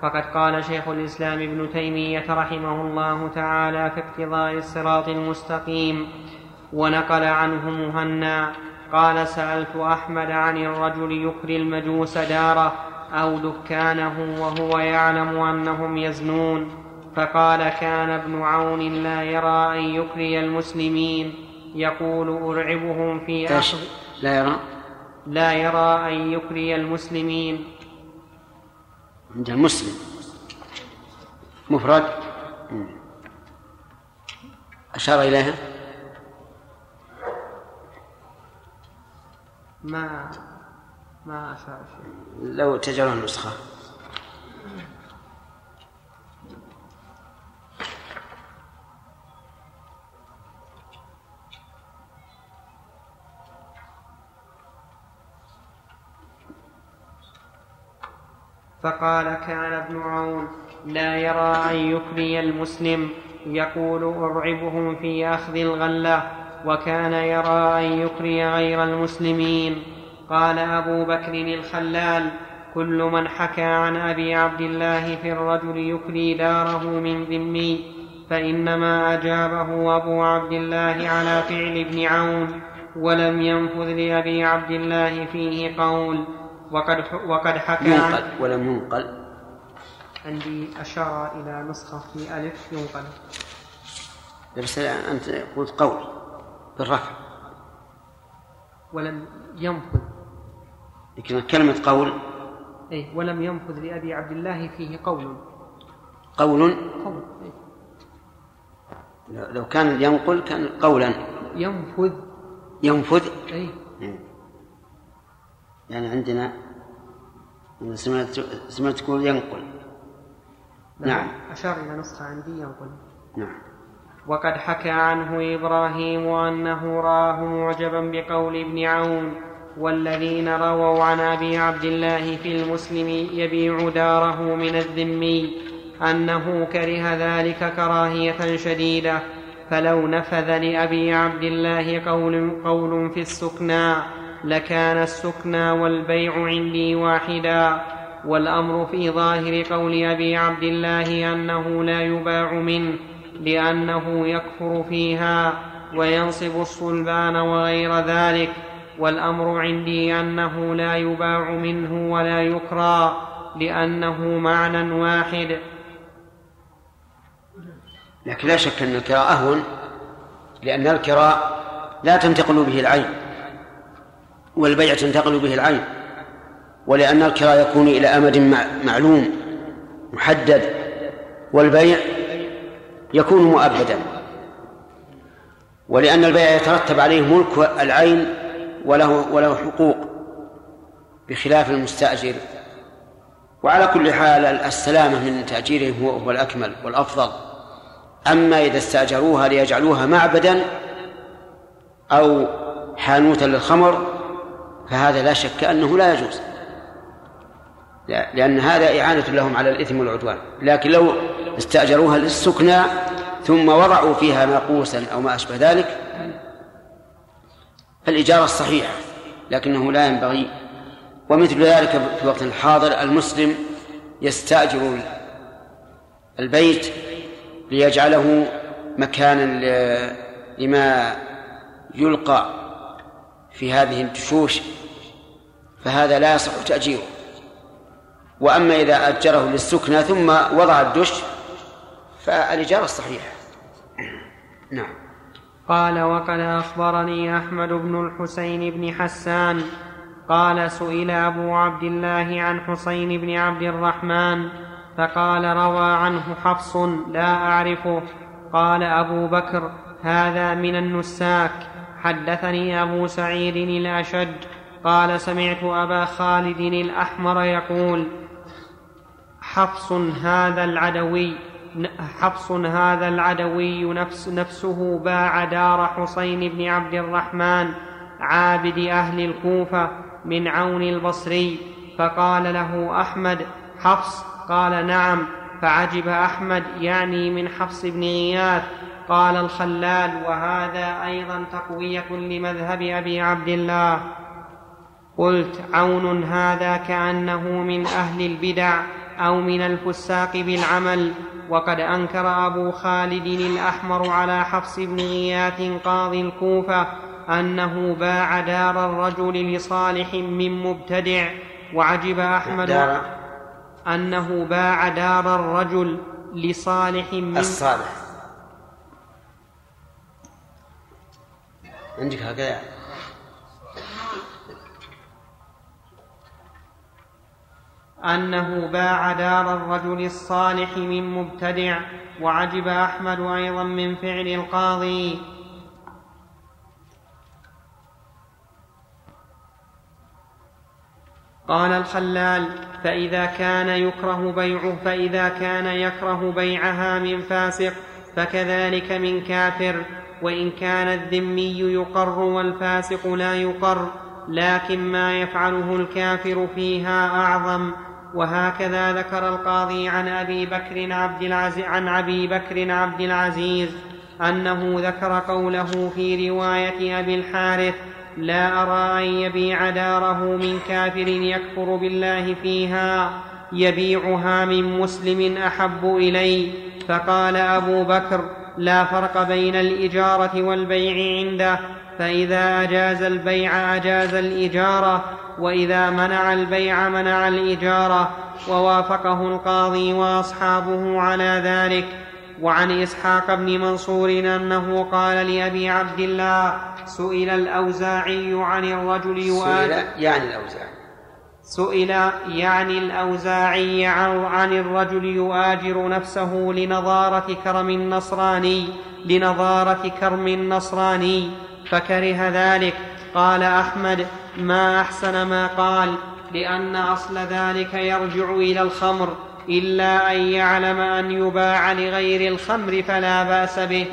فقد قال شيخ الإسلام ابن تيمية رحمه الله تعالى في اقتضاء الصراط المستقيم ونقل عنه مهنا. قال سألت أحمد عن الرجل يكري المجوس داره أو دكانه وهو يعلم أنهم يزنون فقال كان ابن عون لا يرى أن يكري المسلمين يقول أرعبهم في إيش؟ لا يرى. لا يرى أن يكري المسلمين. عند المسلم. مفرد. أشار إليها. ما ما شيء. لو تجعلون نسخة فقال كان ابن عون لا يرى أن يكري المسلم. يقول أرعبهم في أخذ الغلة وكان يرى أن يكري غير المسلمين. قال أبو بكر الخلال كل من حكى عن أبي عبد الله في الرجل يكري داره من ذمي فإنما أجابه أبو عبد الله على فعل ابن عون ولم ينفذ لأبي عبد الله فيه قول. وقد وقد حكى ينقل ولم ينقل. عندي أشار إلى نسخة في ألف ينقل. بس أنت قلت قول بالرفع. ولم ينفذ. لكن كلمة قول. أي ولم ينفذ لأبي عبد الله فيه قول. قول. قول أي. لو كان ينقل كان قولا. ينفذ. ينفذ. أي يعني عندنا سمعت سمعت تقول ينقل. نعم. أشار إلى نسخة عندي ينقل. نعم. وقد حكى عنه إبراهيم أنه راه معجبا بقول ابن عون. والذين رووا عن أبي عبد الله في المسلم يبيع داره من الذمي أنه كره ذلك كراهية شديدة فلو نفذ لأبي عبد الله قول, قول في السكنى لكان السكنى والبيع عندي واحدا. والأمر في ظاهر قول أبي عبد الله أنه لا يباع منه لأنه يكفر فيها وينصب الصلبان وغير ذلك. والأمر عندي أنه لا يباع منه ولا يكرى لأنه معنى واحد. لكن لا شك أن الكراء أهون لأن الكراء لا تنتقل به العين والبيع تنتقل به العين ولأن الكراء يكون إلى أمد معلوم محدد والبيع يكون مؤبدا. ولأن البيع يترتب عليه ملك العين وله وله حقوق بخلاف المستأجر. وعلى كل حال السلامة من تأجيرهم هو الأكمل والأفضل. أما إذا استأجروها ليجعلوها معبدا أو حانوتا للخمر فهذا لا شك أنه لا يجوز. لأن هذا إعانة لهم على الإثم والعدوان. لكن لو استأجروها للسكنى ثم وضعوا فيها ناقوسا أو ما أشبه ذلك فالإجارة الصحيحة لكنه لا ينبغي. ومثل ذلك في الوقت الحاضر المسلم يستأجر البيت ليجعله مكانا لما يلقى في هذه الدشوش فهذا لا يصح تأجيره. وأما إذا أجره للسكنى ثم وضع الدش فالإجارة الصحيحة. نعم. قال وقد أخبرني أحمد بن الحسين بن حسان قال سئل أبو عبد الله عن حسين بن عبد الرحمن فقال روى عنه حفص لا أعرفه. قال أبو بكر هذا من النساك. حدثني أبو سعيد الأشج قال سمعت أبا خالد الأحمر يقول حفص هذا العدوي حفص هذا العدوي نفس نفسه باع دار حسين بن عبد الرحمن عابد أهل الكوفة من عون البصري فقال له أحمد حفص؟ قال نعم. فعجب أحمد يعني من حفص بن غياث قال الخلال وهذا أيضا تقوية لمذهب أبي عبد الله. قلت عون هذا كأنه من أهل البدع أو من الفساق بالعمل. وقد أنكر أبو خالد الأحمر على حفص بن غياث قاضي الكوفة أنه باع دار الرجل لصالح من مبتدع وعجب أحمد دار؟ أنه باع دار الرجل لصالح من الصالح. عندك هكذا؟ أنه باع دار الرجل الصالح من مبتدع وعجب أحمد أيضا من فعل القاضي. قال الخلال فإذا كان يكره بيعه فإذا كان يكره بيعها من فاسق فكذلك من كافر. وإن كان الذمي يقر والفاسق لا يقر لكن ما يفعله الكافر فيها أعظم. وهكذا ذكر القاضي عن أبي بكر عبد العزيز عن أبي بكر عبد العزيز أنه ذكر قوله في رواية أبي الحارث لا أرى أن يبيع داره من كافر يكفر بالله فيها يبيعها من مسلم أحب إلي. فقال أبو بكر لا فرق بين الإجارة والبيع عنده فإذا أجاز البيع أجاز الإجارة وإذا منع البيع منع الإجارة ووافقه القاضي وأصحابه على ذلك. وعن إسحاق بن منصور أنه قال لأبي عبد الله سئل الأوزاعي عن الرجل سئل يعني الأوزاعي. سئل يعني الأوزاعي عن الرجل يؤاجر نفسه لنظارة كرم النصراني لنظارة كرم النصراني فكره ذلك. قال أحمد ما أحسن ما قال لأن أصل ذلك يرجع إلى الخمر إلا أن يعلم أن يباع لغير الخمر فلا بأس به.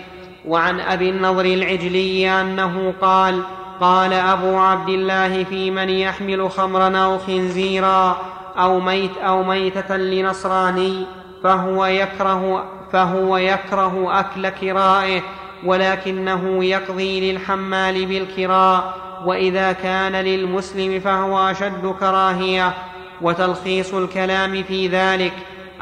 وعن أبي النضر العجلي أنه قال قال أبو عبد الله في من يحمل خمرا أو خنزيرا أو ميت أو ميتة لنصراني فهو يكره فهو يكره أكل كرائه ولكنه يقضي للحمال بالكراء. وإذا كان للمسلم فهو أشد كراهية وتلخيص الكلام في ذلك.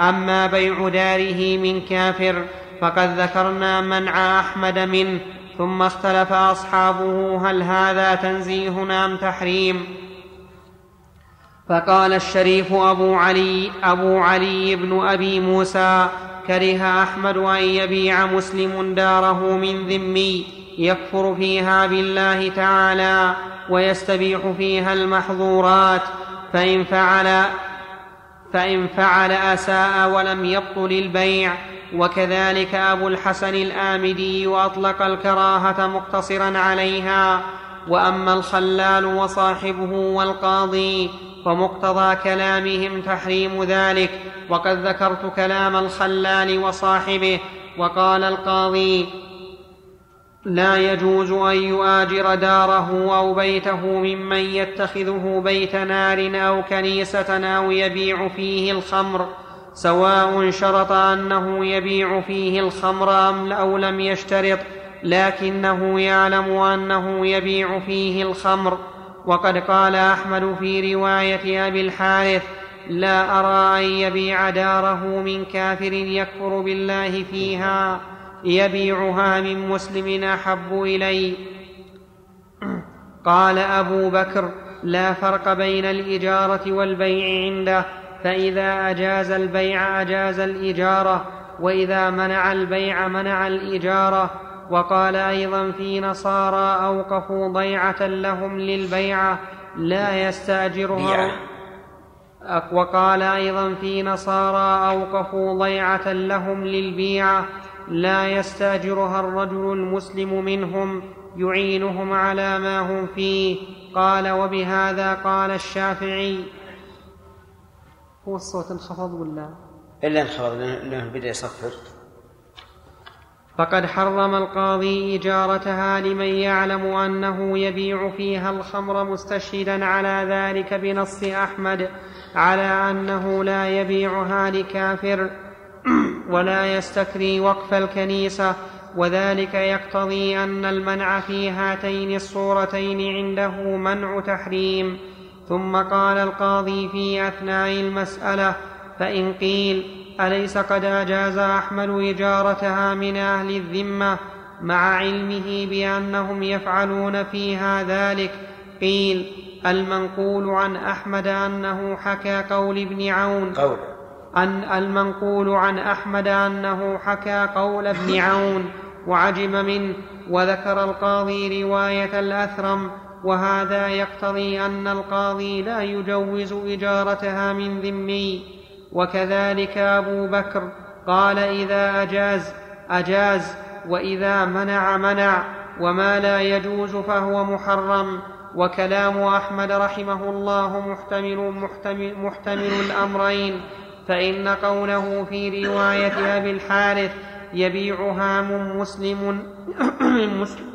أما بيع داره من كافر فقد ذكرنا منع أحمد منه ثم اختلف أصحابه هل هذا تنزيه أم تحريم. فقال الشريف أبو علي أبو علي بن أبي موسى كره أحمد أن يبيع مسلم داره من ذمي. يكفر فيها بالله تعالى ويستبيح فيها المحظورات فإن فعل فإن فعل أساء ولم يبطل البيع. وكذلك أبو الحسن الآمدي اطلق الكراهة مقتصرا عليها. وأما الخلال وصاحبه والقاضي فمقتضى كلامهم تحريم ذلك. وقد ذكرت كلام الخلال وصاحبه وقال القاضي لا يجوز أن يؤاجر داره أو بيته ممن يتخذه بيت نار أو كنيسة أو يبيع فيه الخمر سواء شرط أنه يبيع فيه الخمر أم أو لم يشترط لكنه يعلم أنه يبيع فيه الخمر. وقد قال أحمد في رواية أبي الحارث لا أرى أن يبيع داره من كافر يكفر بالله فيها. يبيعها من مسلم أحب إلي. قال أبو بكر لا فرق بين الإجارة والبيع عنده فإذا أجاز البيع أجاز الإجارة وإذا منع البيع منع الإجارة. وقال أيضا في نصارى أوقفوا ضيعة لهم للبيعة لا يستأجرها. وقال أيضا في نصارى أوقفوا ضيعة لهم للبيعة لا يستأجرها الرجل المسلم منهم يعينهم على ما هم فيه. قال وبهذا قال الشافعي. هو الصوت انخفض ولا؟ إلا انخفض لأنه بدأ يصفر. فقد حرم القاضي إجارتها لمن يعلم أنه يبيع فيها الخمر مستشهدا على ذلك بنص أحمد على أنه لا يبيعها لكافر. ولا يستكري وقف الكنيسة وذلك يقتضي أن المنع في هاتين الصورتين عنده منع تحريم. ثم قال القاضي في أثناء المسألة فإن قيل أليس قد أجاز أحمد إجارتها من أهل الذمة مع علمه بأنهم يفعلون فيها ذلك؟ قيل المنقول عن أحمد أنه حكى قول ابن عون. قول. أن المنقول عن أحمد أنه حكى قول ابن عون وعجب منه وذكر القاضي رواية الأثرم وهذا يقتضي أن القاضي لا يجوز إجارتها من ذمي. وكذلك أبو بكر قال إذا أجاز أجاز وإذا منع منع وما لا يجوز فهو محرم. وكلام أحمد رحمه الله محتمل محتمل, محتمل الأمرين. فإن قوله في رواية أبي الحارث يبيعها من مسلم, من مسلم.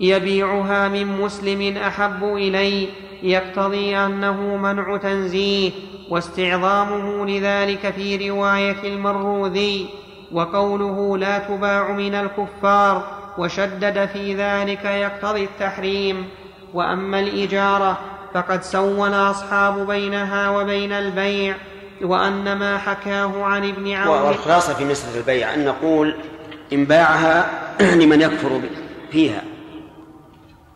يبيعها من مسلم أحب إلي يقتضي أنه منع تنزيه واستعظامه لذلك في رواية المروذي وقوله لا تباع من الكفار وشدد في ذلك يقتضي التحريم. وأما الإجارة فقد سول أصحاب بينها وبين البيع وأن ما حكاه عن ابن عون والخلاصة في مسألة البيع أن نقول إن باعها لمن يكفر فيها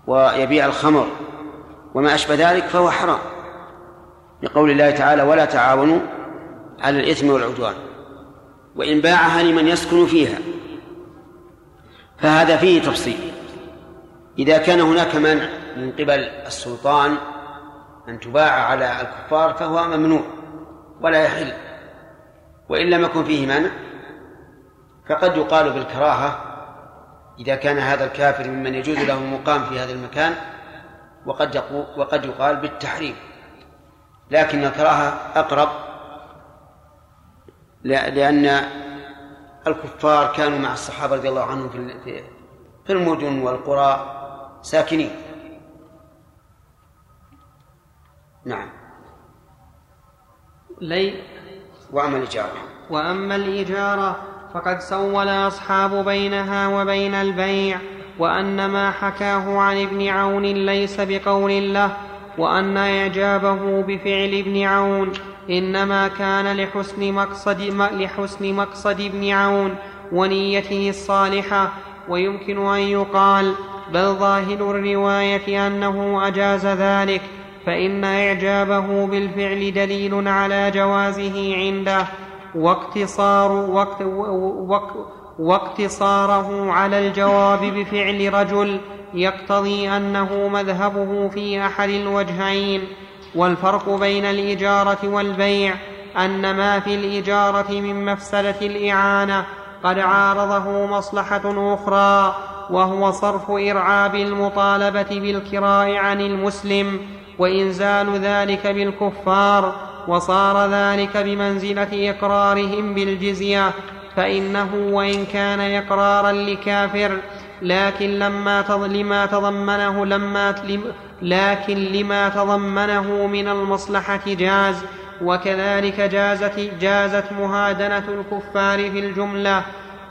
ويبيع الخمر وما أشبه ذلك فهو حرام. لقول الله تعالى ولا تعاونوا على الإثم والعدوان وإن باعها لمن يسكن فيها. فهذا فيه تفصيل. إذا كان هناك منع من قبل السلطان أن تباع على الكفار فهو ممنوع ولا يحل وإن لم يكن فيه منع فقد يقال بالكراهة إذا كان هذا الكافر ممن يجوز له المقام في هذا المكان وقد وقد يقال بالتحريم. لكن الكراهة أقرب لأن الكفار كانوا مع الصحابة رضي الله عنهم في المدن والقرى ساكنين. نعم. لي. وأما الإجارة. وأما الإجارة فقد سول أصحاب بينها وبين البيع وأن ما حكاه عن ابن عون ليس بقول له وأن إعجابه بفعل ابن عون إنما كان لحسن مقصد لحسن مقصد ابن عون ونيته الصالحة. ويمكن أن يقال بل ظاهر الرواية أنه أجاز ذلك. فإن إعجابه بالفعل دليل على جوازه عنده واقتصار وقت واقتصاره على الجواب بفعل رجل يقتضي أنه مذهبه في أحد الوجهين. والفرق بين الإجارة والبيع أن ما في الإجارة من مفسدة الإعانة قد عارضه مصلحة أخرى وهو صرف إرعاب المطالبة بالكراء عن المسلم وإنزال ذلك بالكفار وصار ذلك بمنزلة إقرارهم بالجزية فإنه وإن كان إقرارا لكافر لكن لما لما تضمنه لما لكن لما تضمنه من المصلحة جاز وكذلك جازت جازت مهادنة الكفار في الجملة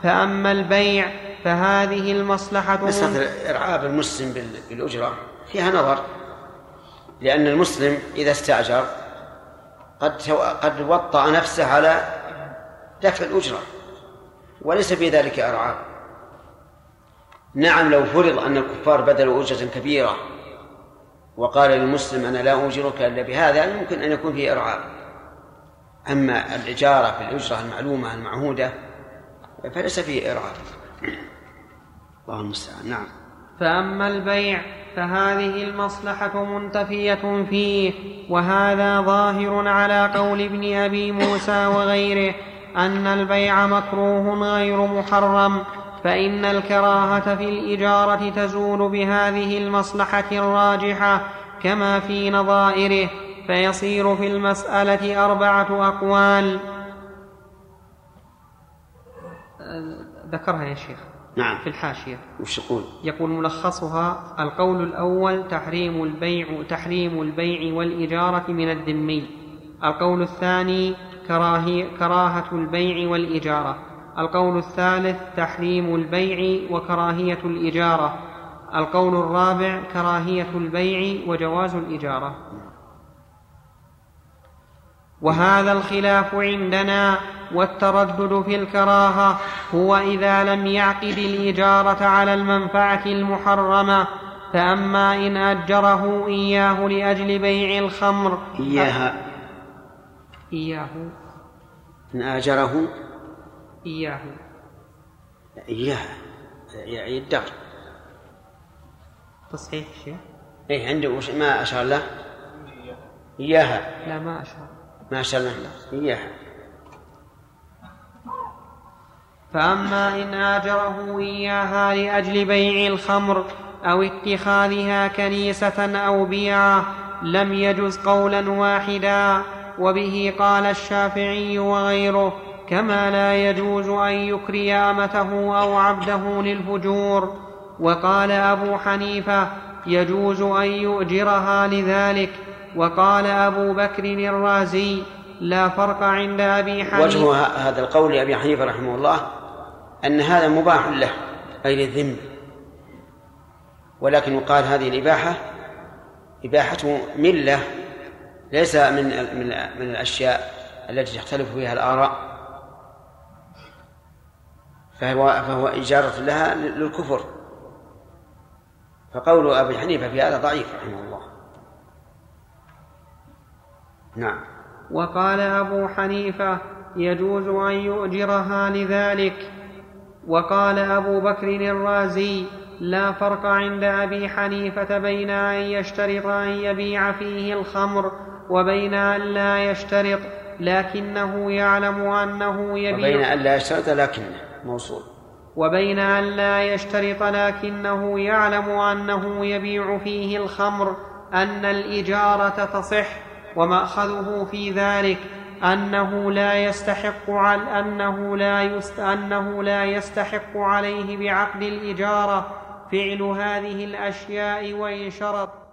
فأما البيع فهذه المصلحة مسألة إرعاب المسلم بالأجرة. فيها نظر. لأن المسلم إذا استأجر قد قد وطأ نفسه على دفع الأجرة وليس في ذلك أرعاب. نعم لو فرض أن الكفار بذلوا أجرة كبيرة وقال للمسلم أنا لا أجرك إلا بهذا يمكن أن يكون فيه إرعاب. أما الإجارة في الأجرة المعلومة المعهودة فليس فيه إرعاب. الله المستعان. نعم. فأما البيع فهذه المصلحة منتفية فيه وهذا ظاهر على قول ابن أبي موسى وغيره أن البيع مكروه غير محرم فإن الكراهة في الإجارة تزول بهذه المصلحة الراجحة كما في نظائره فيصير في المسألة أربعة أقوال. ذكرها يا شيخ. نعم. في الحاشية. وش يقول؟ يقول ملخصها القول الأول تحريم البيع تحريم البيع والإجارة من الذمي. القول الثاني كراهة البيع والإجارة. القول الثالث تحريم البيع وكراهية الإجارة. القول الرابع كراهية البيع وجواز الإجارة. وهذا الخلاف عندنا. والتردد في الكراهة هو إذا لم يعقد الإجارة على المنفعة المحرمة. فأما إن أجره إياه لأجل بيع الخمر. إياها. إياه. إن آجره. إياه. إياها يعني الدار تصحيح شيء؟ إيه عنده وش ما أشار له. إياها. لا ما أشار. ما أشار له. إياها. فأما إن آجره إياها لأجل بيع الخمر أو اتخاذها كنيسة أو بيعة لم يجز قولا واحدا. وبه قال الشافعي وغيره كما لا يجوز أن يكري أمته أو عبده للفجور. وقال أبو حنيفة يجوز أن يؤجرها لذلك. وقال أبو بكر الرازي لا فرق عند أبي حنيفة. وجه هذا القول لأبي حنيفة رحمه الله أن هذا مباح له أي للذم. ولكن يقال هذه الإباحة إباحة ملة ليس من من من الأشياء التي تختلف فيها الآراء. فهو فهو إجارة لها للكفر. فقول أبي حنيفة في هذا ضعيف رحمه الله. نعم. وقال أبو حنيفة يجوز أن يؤجرها لذلك. وقال أبو بكر الرازي لا فرق عند أبي حنيفة بين أن يشترط أن يبيع فيه الخمر وبين أن لا يشترط لكنه يعلم أنه يبيع. وبين أن لا يشترط لكنه موصول. وبين أن لا يشترط لكنه يعلم أنه يبيع فيه الخمر أن الإجارة تصح. ومأخذه في ذلك أنه لا يستحق عل أنه لا يست أنه لا يستحق عليه بعقد الإجارة. فعل هذه الأشياء وإن شرط.